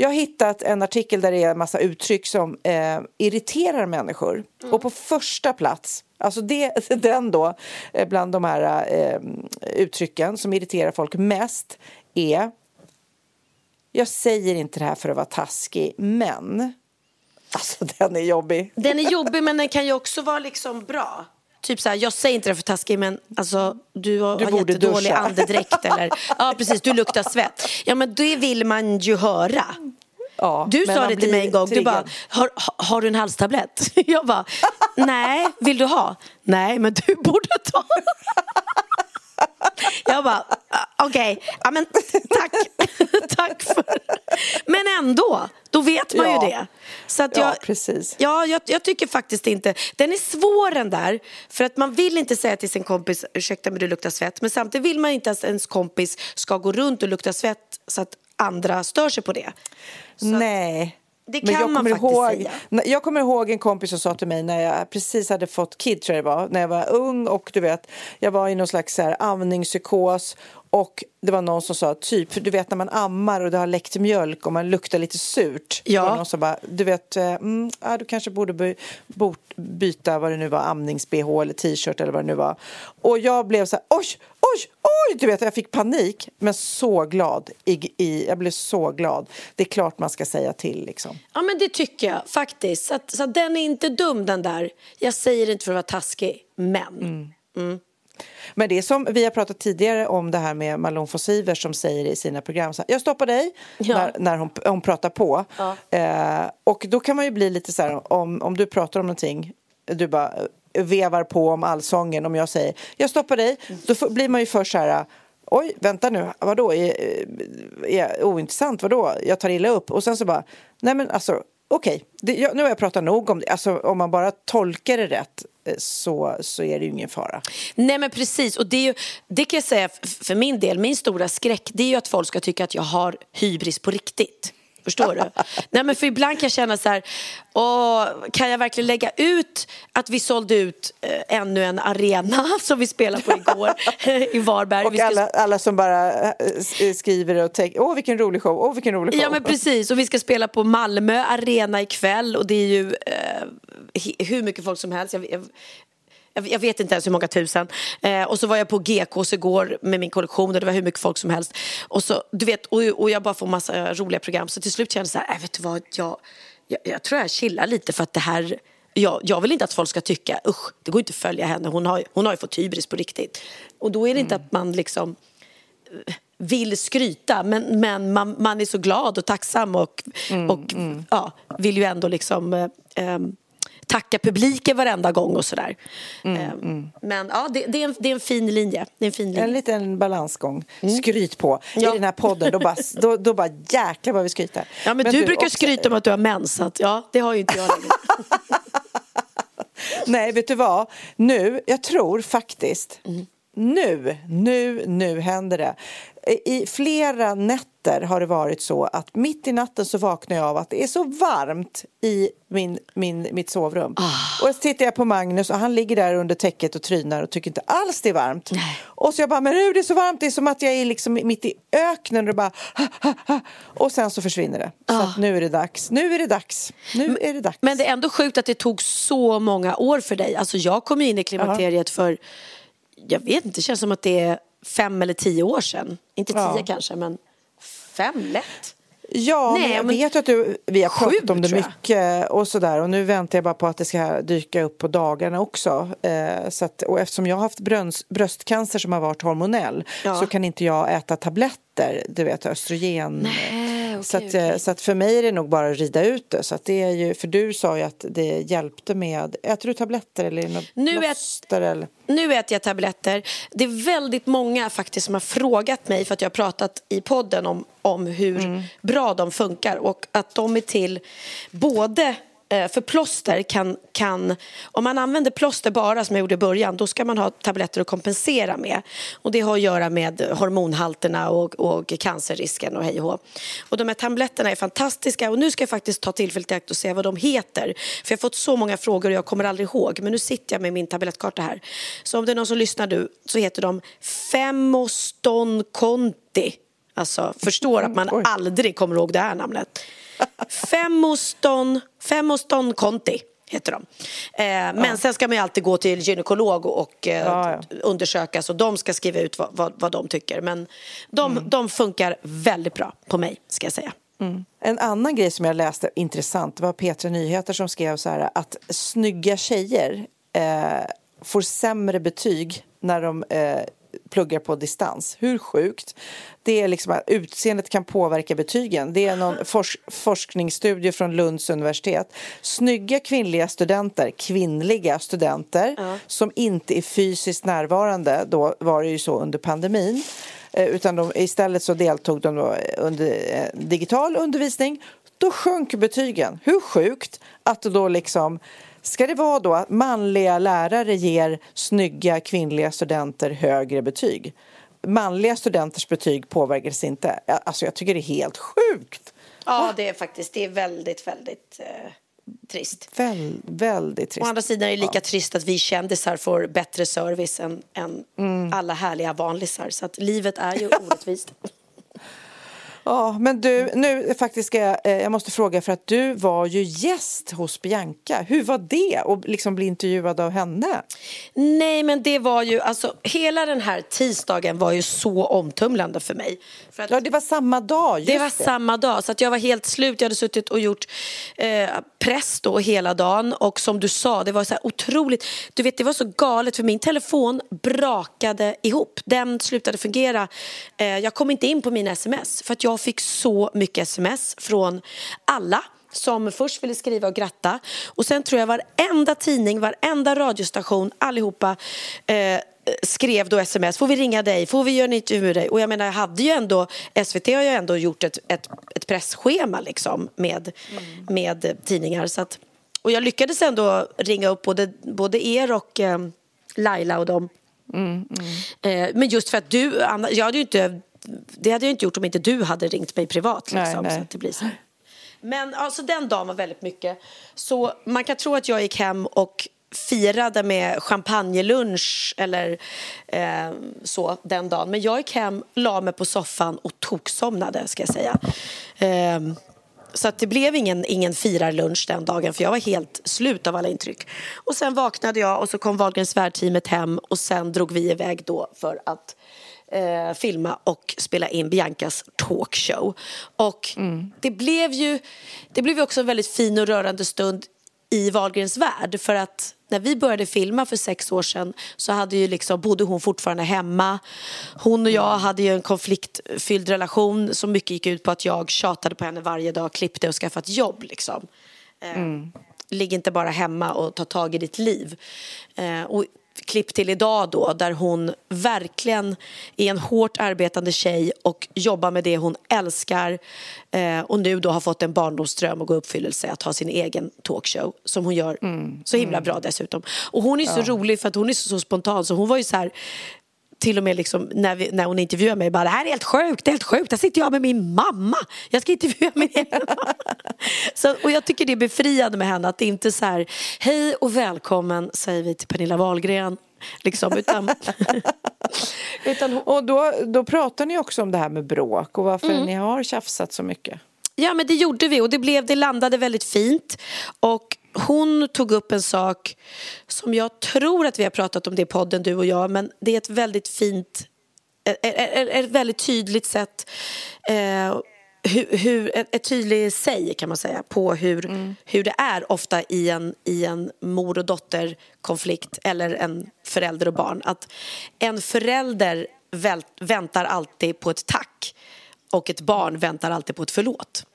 Jag har hittat en artikel där det är en massa uttryck som eh, irriterar människor. Och på första plats, alltså det, den då, eh, bland de här eh, uttrycken som irriterar folk mest är Jag säger inte det här för att vara taskig, men... Alltså den är jobbig.
Den är jobbig men den kan ju också vara liksom bra. Typ så här, jag säger inte det för taskig men alltså, du har,
Du
har jättedålig
duscha.
andedräkt eller ja precis, du luktar svett. Ja men det vill man ju höra.
Ja,
Du sa det till mig en gång, du bara,
triggad.
har, har- du en halstablett? Jag bara, nej, vill du ha? Nej, men du borde ta. Jag bara, ah, okej, ja men tack, tack för Men ändå, då vet man
Ja.
ju det. Så att
Ja,
jag,
precis.
Ja, jag, jag tycker faktiskt inte, den är svår den där. För att man vill inte säga till sin kompis, ursäkta men du luktar svett. Men samtidigt vill man inte att ens kompis ska gå runt och lukta svett så att andra stör sig på det. Så
Nej.
Det
Men
kan
jag
man
kommer
faktiskt
ihåg,
säga.
Jag kommer ihåg en kompis som sa till mig när jag precis hade fått kid, tror jag det var, när jag var ung och du vet, jag var i någon slags så här amningspsykos och det var någon som sa typ, för du vet när man ammar och det har läckt mjölk och man luktar lite surt.
Ja.
Det var någon som bara, du vet, eh, mm, ja, du kanske borde by, byta vad det nu var, amnings-bh eller t-shirt eller vad det nu var. Och jag blev så här, oj, oj, oj, du vet, jag fick panik, men så glad. I, i, jag blev så glad. Det är klart man ska säga till liksom.
Ja men det tycker jag faktiskt. Så, att, så att den är inte dum den där. Jag säger det inte för att vara taskig, men.
Men det är som vi har pratat tidigare om det här med Malone Fossivers som säger i sina program så här, jag stoppar dig
Ja.
när, när hon, hon pratar på. Eh, och då kan man ju bli lite så här om, om du pratar om någonting, du bara eh, vevar på om allsången, om jag säger jag stoppar dig, då får, blir man ju först så här Oj, vänta nu, vadå, är, är jag ointressant, vadå, jag tar illa upp och sen så bara, nej men alltså okej, jag- nu har jag pratat nog om det, alltså om man bara tolkar det rätt eh, Eh, så, så är det ju ingen fara.
Nej men precis, och det, är ju, det kan jag säga för min del, min stora skräck det är ju att folk ska tycka att jag har hybris på riktigt. Förstår du? Nej, men för ibland kan jag känna så här, åh, kan jag verkligen lägga ut att vi sålde ut eh, ännu en arena som vi spelade på igår i Varberg.
Och
ska-
alla, alla som bara eh, s- skriver och tänker, åh vilken rolig show, åh vilken rolig show.
Ja men precis och vi ska spela på Malmö Arena ikväll och det är ju eh, hur mycket folk som helst. Jag, jag, jag, vet inte ens hur många tusen. Eh, och så var jag på GKs igår med min kollektion och det var hur mycket folk som helst. Och, så, du vet, och, och jag bara får massa roliga program så till slut kände jag så här, äh, vet du vad, jag, jag, jag tror jag chillar lite för att det här jag, jag vill inte att folk ska tycka, usch, det går inte att följa henne, hon har, hon har ju fått hybris på riktigt. Och då är det inte att man liksom vill skryta men, men man, man är så glad och tacksam och, och Ja, vill ju ändå liksom eh, ehm, tacka publiken varenda gång och sådär. Ehm, Men ja, det, det, är en, det är en fin linje. Det är en fin linje.
En liten balansgång. Skryt på.
Mm. Ja.
I den här podden, då bara, då, då bara jäklar vad vi skryter.
Ja, men, du, brukar
också-
skryta om att du har mens, så att, ja, det har ju inte jag längre.
Nej, vet du vad? Nu, jag tror faktiskt,
Mm.
Nu, nu, nu händer det. I flera nätter har det varit så att mitt i natten så vaknar jag av att det är så varmt i min, min, mitt sovrum.
Ah.
Och så tittar jag på Magnus och han ligger där under täcket och trynar och tycker inte alls det är varmt. Och så jag bara, men hur det är så varmt, det är som att jag är liksom mitt i öknen och bara ha, ha, ha. Och sen så försvinner det. Så att nu är det dags, nu är det dags, nu är det dags.
Men det är ändå sjukt att det tog så många år för dig. Alltså jag kom in i klimakteriet för, jag vet inte, det känns som att det är fem eller tio år sedan. Inte tio
Ja.
kanske, men fem lätt.
Ja,
Nej,
men jag
men-
vet att du, vi har pratat om det mycket och sådär och nu väntar jag bara på att det ska dyka upp på dagarna också. Eh, så att, och eftersom jag har haft bröns, bröstcancer som har varit hormonell
Ja.
så kan inte jag äta tabletter, du vet östrogen.
Nej, okej,
så, att,
okej.
eh, så att för mig är det nog bara att rida ut det. Så att det är ju, för du sa ju att det hjälpte med, äter du tabletter eller något
Nu ät-
plåster eller?
Nu äter jag tabletter. Det är väldigt många faktiskt som har frågat mig för att jag har pratat i podden om, om hur bra de funkar och att de är till både för plåster kan, kan, om man använder plåster bara som jag gjorde i början då ska man ha tabletter att kompensera med. Och det har att göra med hormonhalterna och, och cancerrisken och hej och. Och de här tabletterna är fantastiska och nu ska jag faktiskt ta tillfället i akt och säga vad de heter. För jag har fått så många frågor och jag kommer aldrig ihåg. Men nu sitter jag med min tablettkarta här. Så om det är någon som lyssnar nu så heter de Femoston Conti. Alltså förstår att man aldrig kommer ihåg det här namnet. Femoston, Femoston Conti heter de. Eh, men sen ska man ju alltid gå till gynekolog och eh,
Ja, ja.
undersökas och de ska skriva ut vad, vad, vad de tycker. Men de,
Mm.
de funkar väldigt bra på mig, ska jag säga.
En annan grej som jag läste intressant var Petra Nyheter som skrev så här att snygga tjejer eh, får sämre betyg när de eh, pluggar på distans. Hur sjukt? Det är liksom att utseendet kan påverka betygen. Det är någon fors- forskningsstudie från Lunds universitet. Snygga kvinnliga studenter, kvinnliga studenter som inte är fysiskt närvarande, då var det ju så under pandemin, Eh, utan de, istället så deltog de under eh, digital undervisning. Då sjönk betygen. Hur sjukt att då liksom Ska det vara då att manliga lärare ger snygga kvinnliga studenter högre betyg? Manliga studenters betyg påverkas inte. Ja, Alltså jag tycker det är helt sjukt.
Ja, det är faktiskt det är väldigt, väldigt eh, trist.
Väl, väldigt
Å
trist.
andra sidan är det lika trist att vi kändisar får bättre service än, än
Mm.
alla härliga vanlisar. Så att livet är ju orättvist.
Ja, men du, nu faktiskt ska jag, eh, jag måste fråga för att du var ju gäst hos Bianca. Hur var det att liksom bli intervjuad av henne?
Nej, men det var ju, alltså hela den här tisdagen var ju så omtumlande för mig. För att
Ja, det var samma dag.
Det var samma dag, så att jag var helt slut. Jag hade suttit och gjort eh, press då hela dagen och som du sa, det var så här otroligt. Du vet, det var så galet för min telefon brakade ihop. Den slutade fungera. Eh, jag kom inte in på mina sms för att jag fick så mycket sms från alla som först ville skriva och gratta och sen tror jag varenda tidning, varenda radiostation, allihopa eh, skrev då sms, får vi ringa dig, får vi göra en intervju med dig? Och jag menar, jag hade ju ändå, SVT har ju ändå gjort ett, ett, ett pressschema liksom med, med tidningar. Så att, och jag lyckades ändå ringa upp både, både er och eh, Laila och dem. Eh, men just för att du, Anna, jag hade ju inte, det hade jag inte gjort om inte du hade ringt mig privat.
Nej,
Liksom,
nej.
Så att det blir så. Men alltså den dagen var väldigt mycket. Så man kan tro att jag gick hem och firade med champagnelunch eller eh, så den dagen. Men jag gick hem, la mig på soffan och toksomnade ska jag säga. Eh, så att det blev ingen, ingen firarlunch den dagen för jag var helt slut av alla intryck. Och sen vaknade jag och så kom Wahlgrens värld hem och sen drog vi iväg då för att eh, filma och spela in Biancas talkshow. Och mm. det blev ju det blev ju också en väldigt fin och rörande stund i Wahlgrens värld för att när vi började filma för sex år sedan så hade ju liksom, bodde hon fortfarande hemma. Hon och jag hade ju en konfliktfylld relation som mycket gick ut på att jag tjatade på henne varje dag, klippte och skaffade ett jobb. Liksom. Eh, mm. Ligg inte bara hemma och ta tag i ditt liv. Eh, och klipp till idag då där hon verkligen är en hårt arbetande tjej och jobbar med det hon älskar eh, och nu då har fått en barndomsdröm att gå uppfyllelse att ha sin egen talkshow som hon gör mm. så himla mm. bra dessutom. Och hon är så ja. rolig för att hon är så, så spontan så hon var ju så här till och med liksom, när, vi, när hon intervjuar mig bara det här är helt sjukt, det är helt sjukt, här sitter jag med min mamma. Jag ska intervjua min egen mamma. Så, och jag tycker det är befriande med henne att det inte är så här hej och välkommen säger vi till Pernilla Wahlgren Liksom, utan,
utan Och då, då pratar ni också om det här med bråk och varför mm. ni har tjafsat så mycket.
Ja men det gjorde vi och det, blev, det landade väldigt fint. Och hon tog upp en sak som jag tror att vi har pratat om det i podden du och jag men det är ett väldigt fint ett väldigt tydligt sätt eh, hur, hur, ett, tydligt säg kan man säga på hur, mm. hur det är ofta i en, i en mor och dotterkonflikt eller en förälder och barn. Att en förälder väl, väntar alltid på ett tack och ett barn väntar alltid på ett förlåt.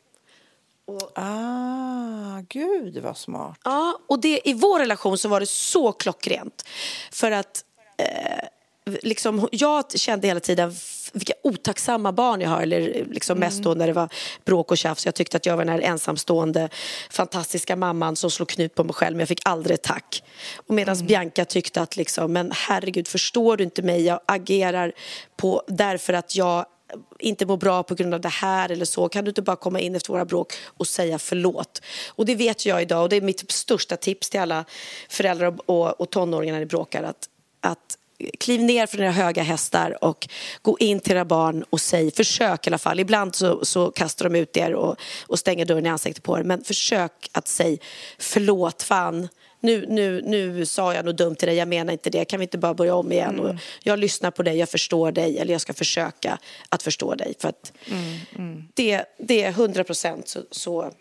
Och, ah, gud vad smart.
Ja, och det, i vår relation så var det så klockrent. För att eh, liksom, jag kände hela tiden vilka otacksamma barn jag har. Eller liksom mm. mest då när det var bråk och tjafs. Jag tyckte att jag var den här ensamstående fantastiska mamman som slog knut på mig själv men jag fick aldrig ett tack. Och medan mm. Bianca tyckte att liksom, men herregud förstår du inte mig? Jag agerar på, därför att jag inte mår bra på grund av det här eller så. Kan du inte bara komma in efter våra bråk och säga förlåt? Och det vet jag idag och det är mitt största tips till alla föräldrar och, och, tonåringar när ni bråkar att, att kliv ner från era höga hästar och gå in till era barn och säg, försök i alla fall, ibland så, så kastar de ut er och, och stänger dörren i ansiktet på er, men försök att säga förlåt, fan, nu, nu, nu sa jag något dumt till dig, jag menar inte det, kan vi inte bara börja om igen? Mm. Jag lyssnar på dig, jag förstår dig, eller jag ska försöka att förstå dig. För att mm, mm. Det, det är hundra procent så, så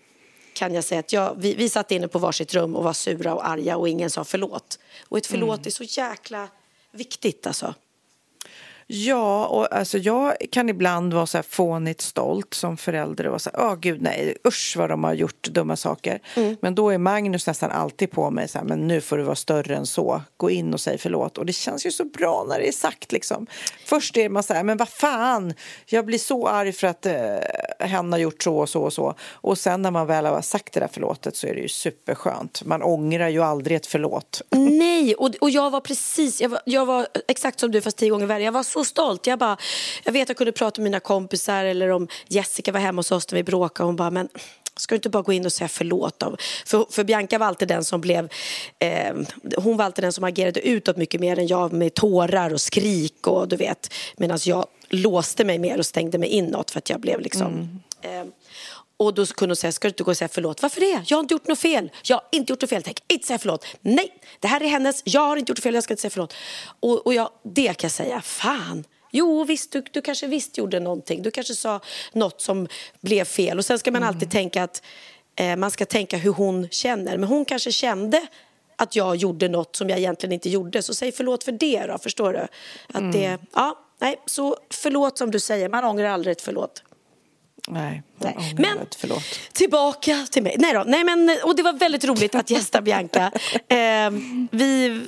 kan jag säga att jag, vi, vi satt inne på varsitt rum och var sura och arga och ingen sa förlåt. Och ett förlåt mm. är så jäkla viktigt alltså.
Ja, och alltså jag kan ibland vara så här fånigt stolt som förälder och vara så här, åh gud nej, usch vad de har gjort dumma saker. Mm. Men då är Magnus nästan alltid på mig så här, men nu får du vara större än så, gå in och säg förlåt. Och det känns ju så bra när det är sagt liksom. Först är man så här, men vad fan, jag blir så arg för att eh, hen har gjort så och så och så. Och sen när man väl har sagt det där förlåtet så är det ju superskönt. Man ångrar ju aldrig ett förlåt.
Nej, och, och jag var precis, jag var, jag var exakt som du fast tio gånger värre. Jag var så stolt. Jag, bara, jag vet jag kunde prata med mina kompisar eller om Jessica var hemma hos oss när vi bråkade. Hon bara, men ska du inte bara gå in och säga förlåt? Då? För, för Bianca var alltid den som blev... Eh, hon var alltid den som agerade utåt mycket mer än jag med tårar och skrik och du vet. Medan jag låste mig mer och stängde mig inåt för att jag blev liksom... Mm. Eh, och då kunde hon säga, ska du inte gå och säga förlåt? Varför det? Jag har inte gjort något fel. Jag har inte gjort något fel. Tänk inte säga förlåt. Nej, det här är hennes. Jag har inte gjort fel. Jag ska inte säga förlåt. Och, och jag, det kan jag säga. Fan. Jo, visst, du, du kanske visst gjorde någonting. Du kanske sa något som blev fel. Och sen ska man mm. alltid tänka att eh, man ska tänka hur hon känner. Men hon kanske kände att jag gjorde något som jag egentligen inte gjorde. Så säg förlåt för det då, förstår du? Att mm. det, ja, nej, så förlåt som du säger, man ångrar aldrig ett förlåt.
Nej,
Nej. Men förlåt. tillbaka till mig. Nej, då. Nej men, och det var väldigt roligt att gästa Bianca. Eh, vi,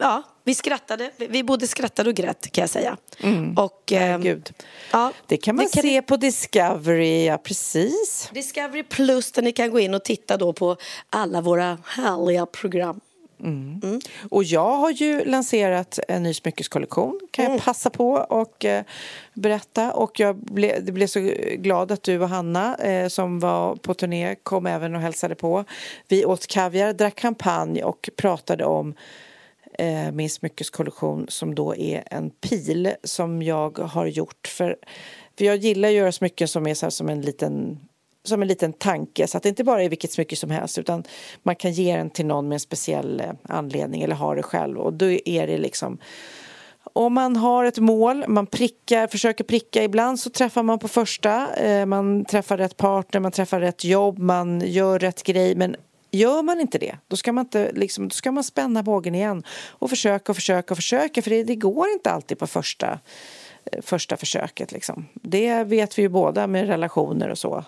ja, vi skrattade. Vi både skrattade och grät kan jag säga.
Mm. Och, eh, Gud. Ja, det kan man det se kan... på Discovery, ja precis.
Discovery plus där ni kan gå in och titta då på alla våra härliga program.
Mm. Och jag har ju lanserat en ny smyckeskollektion, kan jag passa på och eh, berätta. Och jag ble, blev så glad att du och Hanna, eh, som var på turné, kom även och hälsade på. Vi åt kaviar, drack champagne och pratade om eh, min smyckeskollektion som då är en pil som jag har gjort. För, för jag gillar att göra smycken som är så som en liten som en liten tanke så att det inte bara är vilket smycke som helst utan man kan ge den till någon med en speciell eh, anledning eller ha det själv och då är det liksom om man har ett mål, man prickar, försöker pricka, ibland så träffar man på första, eh, man träffar rätt partner, man träffar rätt jobb, man gör rätt grej men Gör man inte det, då ska man, inte, liksom, då ska man spänna bågen igen och försöka och försöka och försöka för det, det går inte alltid på första, eh, första försöket. Liksom. Det vet vi ju båda med relationer och så.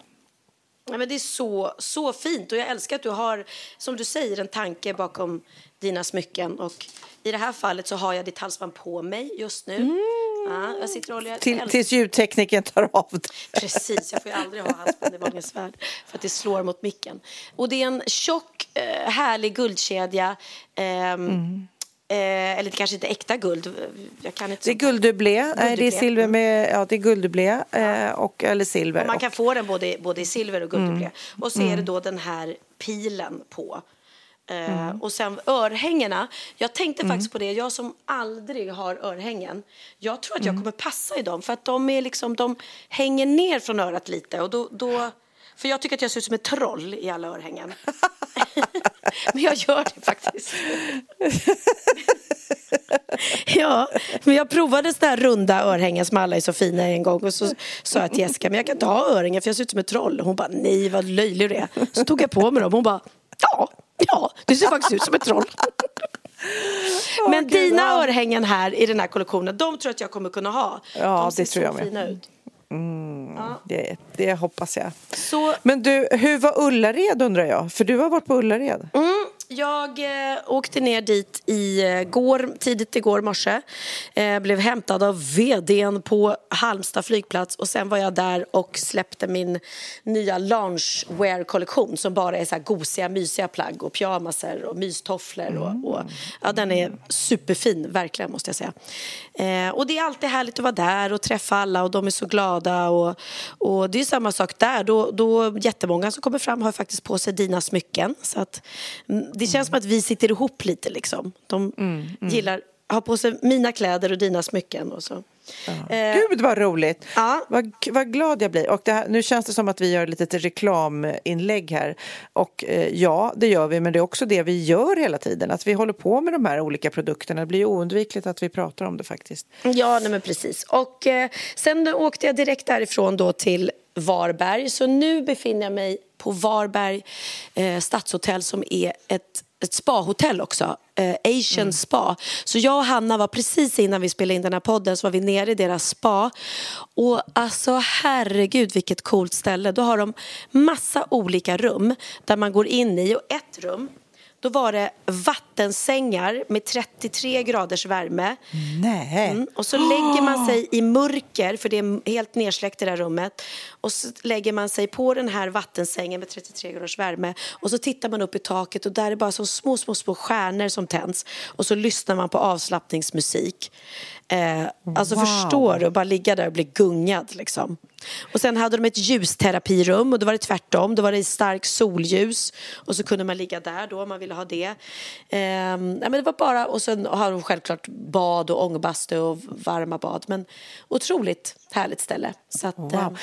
Ja, men det är så, så fint och jag älskar att du har, som du säger, en tanke bakom dina smycken. Och i det här fallet så har jag ditt halsband på mig just nu. Ja, jag sitter och
Till, tills ljudtekniken tar av det.
Precis, jag får ju aldrig ha halsband i Wahlgrens värld för att det slår mot micken. Och det är en tjock, eh, härlig guldkedja. ehm, eh, eller det kanske inte är äkta guld. Jag kan inte
Det är gulddublé, det är silver med, ja det är gulddublé eh, och, eller silver.
Och man kan
och,
få den både, både i silver och gulddublé. Och så är det då den här pilen på. Eh, Och sen örhängena. Jag tänkte faktiskt på det, jag som aldrig har örhängen. Jag tror att jag kommer passa i dem för att de, är liksom, de hänger ner från örat lite. Och då, då, för jag tycker att jag ser ut som ett troll i alla örhängen. Men jag gör det faktiskt. Ja, men jag provade sådana här runda örhängen som alla är så fina en gång och så sa jag till Jessica, men jag kan inte ha örhängen för jag ser ut som ett troll. Hon bara, nej vad löjlig du är. Så tog jag på mig dem hon bara, ja, ja, du ser faktiskt ut som ett troll. Men
gud,
dina örhängen här i den här kollektionen, de tror jag att jag kommer kunna ha.
Ja,
de ser
det tror jag
så
med.
fina ut.
Det, det hoppas jag.
Så
Men du, hur var Ullared undrar jag? För du har varit på Ullared.
Mm, jag eh, åkte ner dit i eh, går, tidigt igår morse. Eh, blev hämtad av vdn på Halmstad flygplats och sen var jag där och släppte min nya loungewear-kollektion som bara är så här gosiga, mysiga plagg och pyjamaser och mystofflor. Och, och, ja, den är superfin, verkligen måste jag säga. Eh, och det är alltid härligt att vara där och träffa alla och de är så glada. Och, och det är samma sak där. Då, då jättemånga som kommer fram har faktiskt på sig dina smycken. Så att, mm, det känns som att vi sitter ihop lite liksom. De gillar har på sig mina kläder och dina smycken och så. Eh,
Gud vad roligt!
Ja.
Vad, vad glad jag blir. Och det här, nu känns det som att vi gör ett litet reklaminlägg här. Och eh, ja, det gör vi, men det är också det vi gör hela tiden. Att vi håller på med de här olika produkterna. Det blir oundvikligt att vi pratar om det faktiskt.
Ja, nej men precis. Och eh, sen åkte jag direkt därifrån då till Varberg. Så nu befinner jag mig på Varberg eh, stadshotell som är ett ett spahotell också, eh, Asian Spa. Så jag och Hanna var precis innan vi spelade in den här podden så var vi nere i deras spa. Och alltså herregud vilket coolt ställe. Då har de massa olika rum där man går in i och ett rum då var det vattensängar med 33 graders värme.
Nej!
Mm, och så lägger man sig i mörker, för det är helt nedsläckt i det här rummet. Och så lägger man sig på den här vattensängen med 33 graders värme. Och så tittar man upp i taket och där är bara så små, små, små stjärnor som tänds. Och så lyssnar man på avslappningsmusik. Eh, alltså
Wow.
förstår du, bara ligga där och bli gungad liksom. Och sen hade de ett ljusterapirum och då var det tvärtom. Då var det stark solljus och så kunde man ligga där då om man ville ha det. Ja, men det var bara, och sen har de självklart bad och ångbastu och varma bad. Men otroligt härligt ställe. Så att,
Wow.
ehm,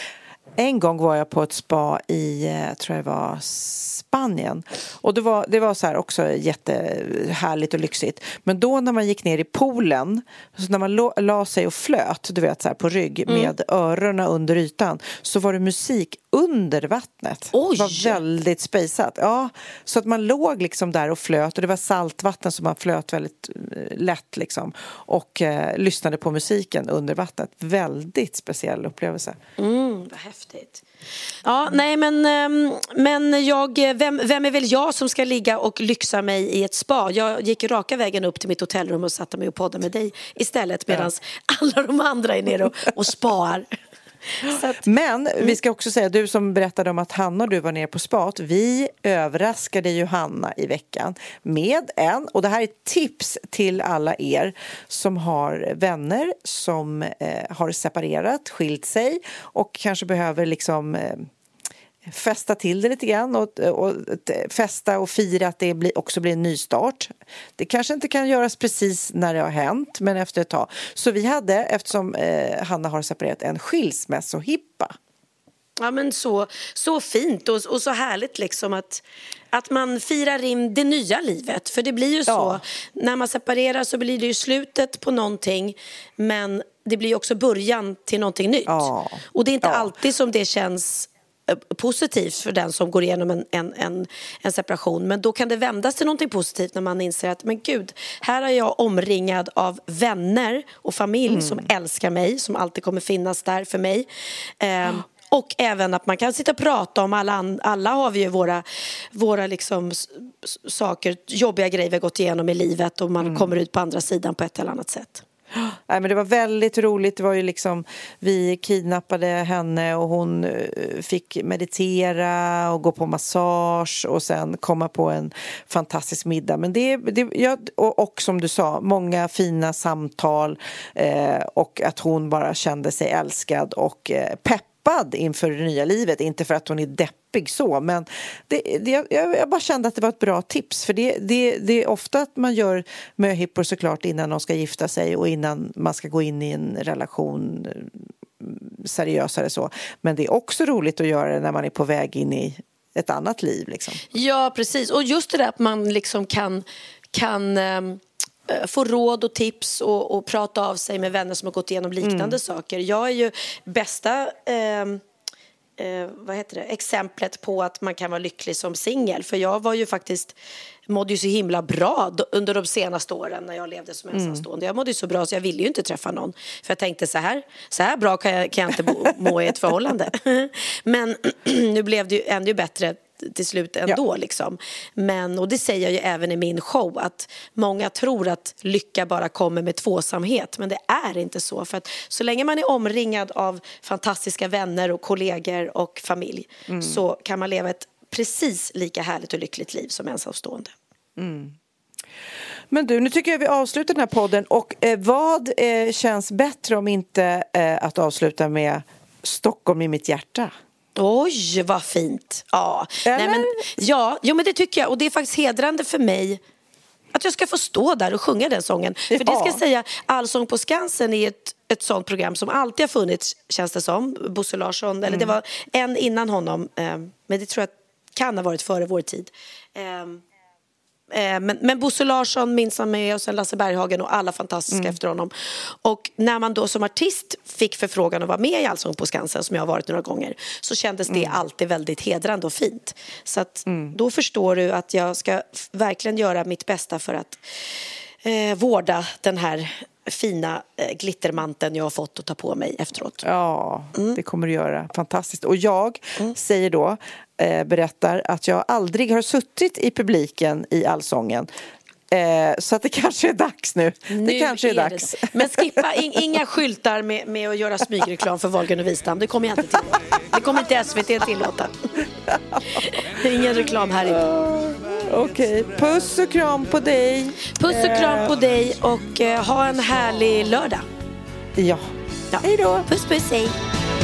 En gång var jag på ett spa i, eh, tror jag det var Spanien. Och det var, det var så här också jättehärligt och lyxigt. Men då när man gick ner i poolen, så när man lo- la sig och flöt, du vet så här på rygg
Mm.
med öronen under ytan, så var det musik under vattnet.
Oj!
Det var väldigt spejsat. Ja, så att man låg liksom där och flöt och det var saltvatten så man flöt väldigt eh, lätt liksom. Och eh, lyssnade på musiken under vattnet. Väldigt speciell upplevelse.
Mm, vad häftigt. Ja, nej men, ehm, men jag, vem, vem är väl jag som ska ligga och lyxa mig i ett spa? Jag gick raka vägen upp till mitt hotellrum och satte mig och poddade med dig istället medan alla de andra är nere och, och spar.
Men vi ska också säga, du som berättade om att Hanna och du var nere på spat. Vi överraskade ju Hanna i veckan med en, och det här är ett tips till alla er som har vänner som eh, har separerat, skilt sig och kanske behöver liksom eh, festa till det lite grann och, och festa och fira att det blir, också blir en nystart. Det kanske inte kan göras precis när det har hänt, men efter ett tag. Så vi hade, eftersom eh, Hanna har separerat, en skilsmässohippa.
Ja men så, så fint och, och så härligt liksom att, att man firar in det nya livet. För det blir ju så,
Ja.
när man separerar så blir det ju slutet på någonting men det blir också början till någonting nytt.
Ja.
Och det är inte
Ja.
alltid som det känns positivt för den som går igenom en, en, en, en separation. Men då kan det vändas till någonting positivt när man inser att men gud, här är jag omringad av vänner och familj som älskar mig, som alltid kommer finnas där för mig. Ehm, och även att man kan sitta och prata om alla, alla har vi ju våra, våra liksom saker, jobbiga grejer vi har gått igenom i livet och man kommer ut på andra sidan på ett eller annat sätt.
Nej, men det var väldigt roligt. Det var ju liksom, vi kidnappade henne och hon eh, fick meditera och gå på massage och sen komma på en fantastisk middag. Men det, det, ja, och, och som du sa, många fina samtal eh, och att hon bara kände sig älskad och eh, peppad inför det nya livet. Inte för att hon är deppig så, men det, det, jag, jag bara kände att det var ett bra tips. För det, det, det är ofta att man gör möhippor såklart innan de ska gifta sig och innan man ska gå in i en relation eh, seriösare så. Men det är också roligt att göra det när man är på väg in i ett annat liv. Liksom.
Ja, precis. Och just det där att man liksom kan, kan eh, få råd och tips och, och prata av sig med vänner som har gått igenom liknande saker. Jag är ju bästa ehm, eh, vad heter det, exemplet på att man kan vara lycklig som singel. För jag var ju faktiskt, mådde ju så himla bra under de senaste åren när jag levde som ensamstående. Jag mådde ju så bra så jag ville ju inte träffa någon. För jag tänkte så här, så här bra kan jag, kan jag inte må i ett förhållande. Men nu blev det ju ännu bättre till slut ändå. Liksom. Men, och det säger jag ju även i min show att många tror att lycka bara kommer med tvåsamhet men det är inte så. För att så länge man är omringad av fantastiska vänner och kollegor och familj så kan man leva ett precis lika härligt och lyckligt liv som ensamstående.
Men du, nu tycker jag vi avslutar den här podden. Och eh, vad eh, känns bättre om inte eh, att avsluta med Stockholm i mitt hjärta?
Oj, vad fint! Ja,
Eller?
Nej, men, ja jo, men det tycker jag. Och det är faktiskt hedrande för mig att jag ska få stå där och sjunga den sången. För det ska jag
Ja.
säga, Allsång på Skansen är ett, ett sånt program som alltid har funnits, känns det som. Bosse Larsson, eller det
Mm.
var en innan honom, eh, men det tror jag kan ha varit före vår tid. Eh, Men, men Bosse Larsson minns han med och sen Lasse Berghagen och alla fantastiska
Mm.
efter honom. Och när man då som artist fick förfrågan att vara med i Allsång på Skansen som jag har varit några gånger så kändes det
Mm.
alltid väldigt hedrande och fint. Så att då förstår du att jag ska verkligen göra mitt bästa för att eh, vårda den här fina eh, glittermanteln jag har fått att ta på mig efteråt.
Ja, det kommer du göra. Fantastiskt. Och jag säger då, eh, berättar att jag aldrig har suttit i publiken i Allsången. Eh, så att det kanske är dags nu. det
Nu
kanske är,
det.
dags.
Men skippa in, inga skyltar med, med att göra smygreklam för Wahlgren och Wistam. Det kommer jag inte tillåta. Det kommer inte SVT tillåta. Ingen reklam här inte.
Okej, puss och kram på dig.
Puss och kram på dig och eh, ha en härlig lördag.
Ja.
Ja.
Hej då.
Puss puss, hej.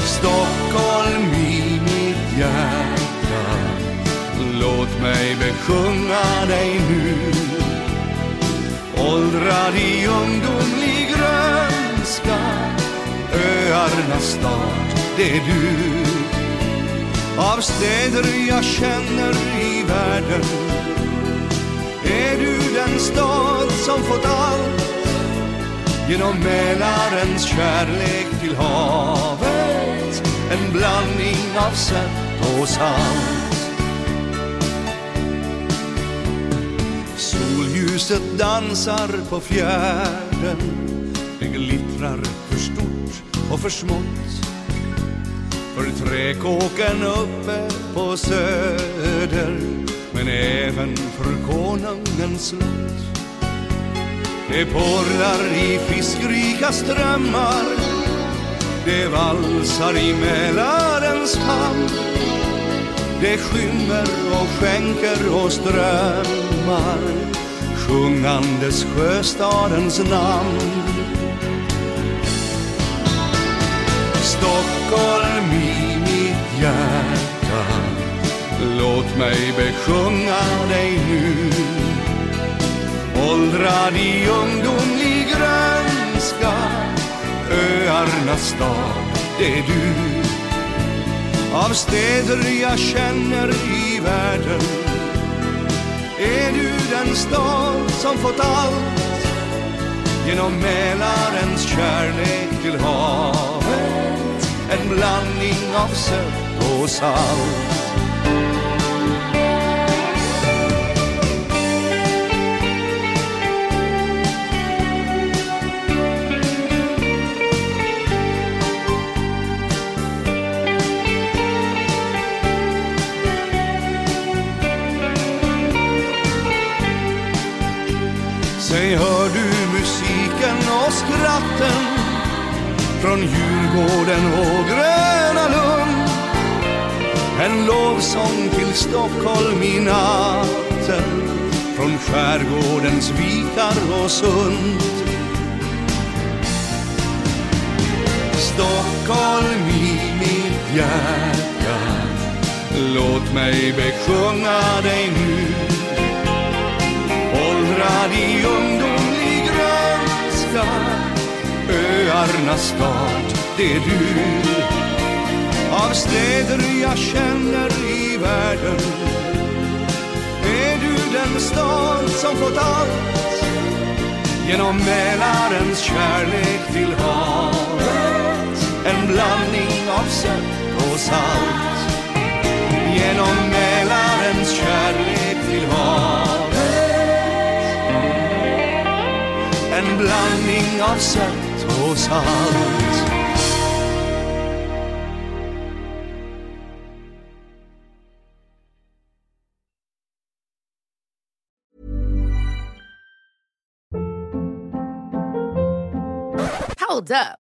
Stockholm i mitt hjärta Låt mig besjunga dig nu Åldrad i ungdomlig grönska Öarnas stad, det är du av städer jag känner i världen. Är du den stad som fått allt? Genom Mälarens kärlek till havet. En blandning av sött och salt. Solljuset dansar på fjärden. Det glittrar för stort och för smått. För träkåken uppe på söder. Men även för konungens slott det porlar i fiskrika strömmar. Det valsar i Mälarens hamn Det skymmer och skänker oss drömmar Sjungandes sjöstadens namn. Stockholm i mitt hjärta. Låt mig besjunga dig nu. Åldrad i ungdomlig grönska Öarnas stad, det är du. Av städer jag känner i världen Är du den stad som fått allt Genom Mälarens kärlek till havet? En blandning av sött och salt. Säg, hör du musiken och skratten? Från Djurgården och Gröna Lund? En lovsång till Stockholm i natten från skärgårdens vikar och sund. Stockholm i mitt hjärta, låt mig besjunga dig nu åldrad i ungdom Öarnas stad, det är du. Av städer jag känner i världen. Är du den stad som fått allt? Genom Mälarens kärlek till havet. En blandning av sött och salt. Genom Mälarens kärlek till havet. En blandning av sött och salt
Hold up.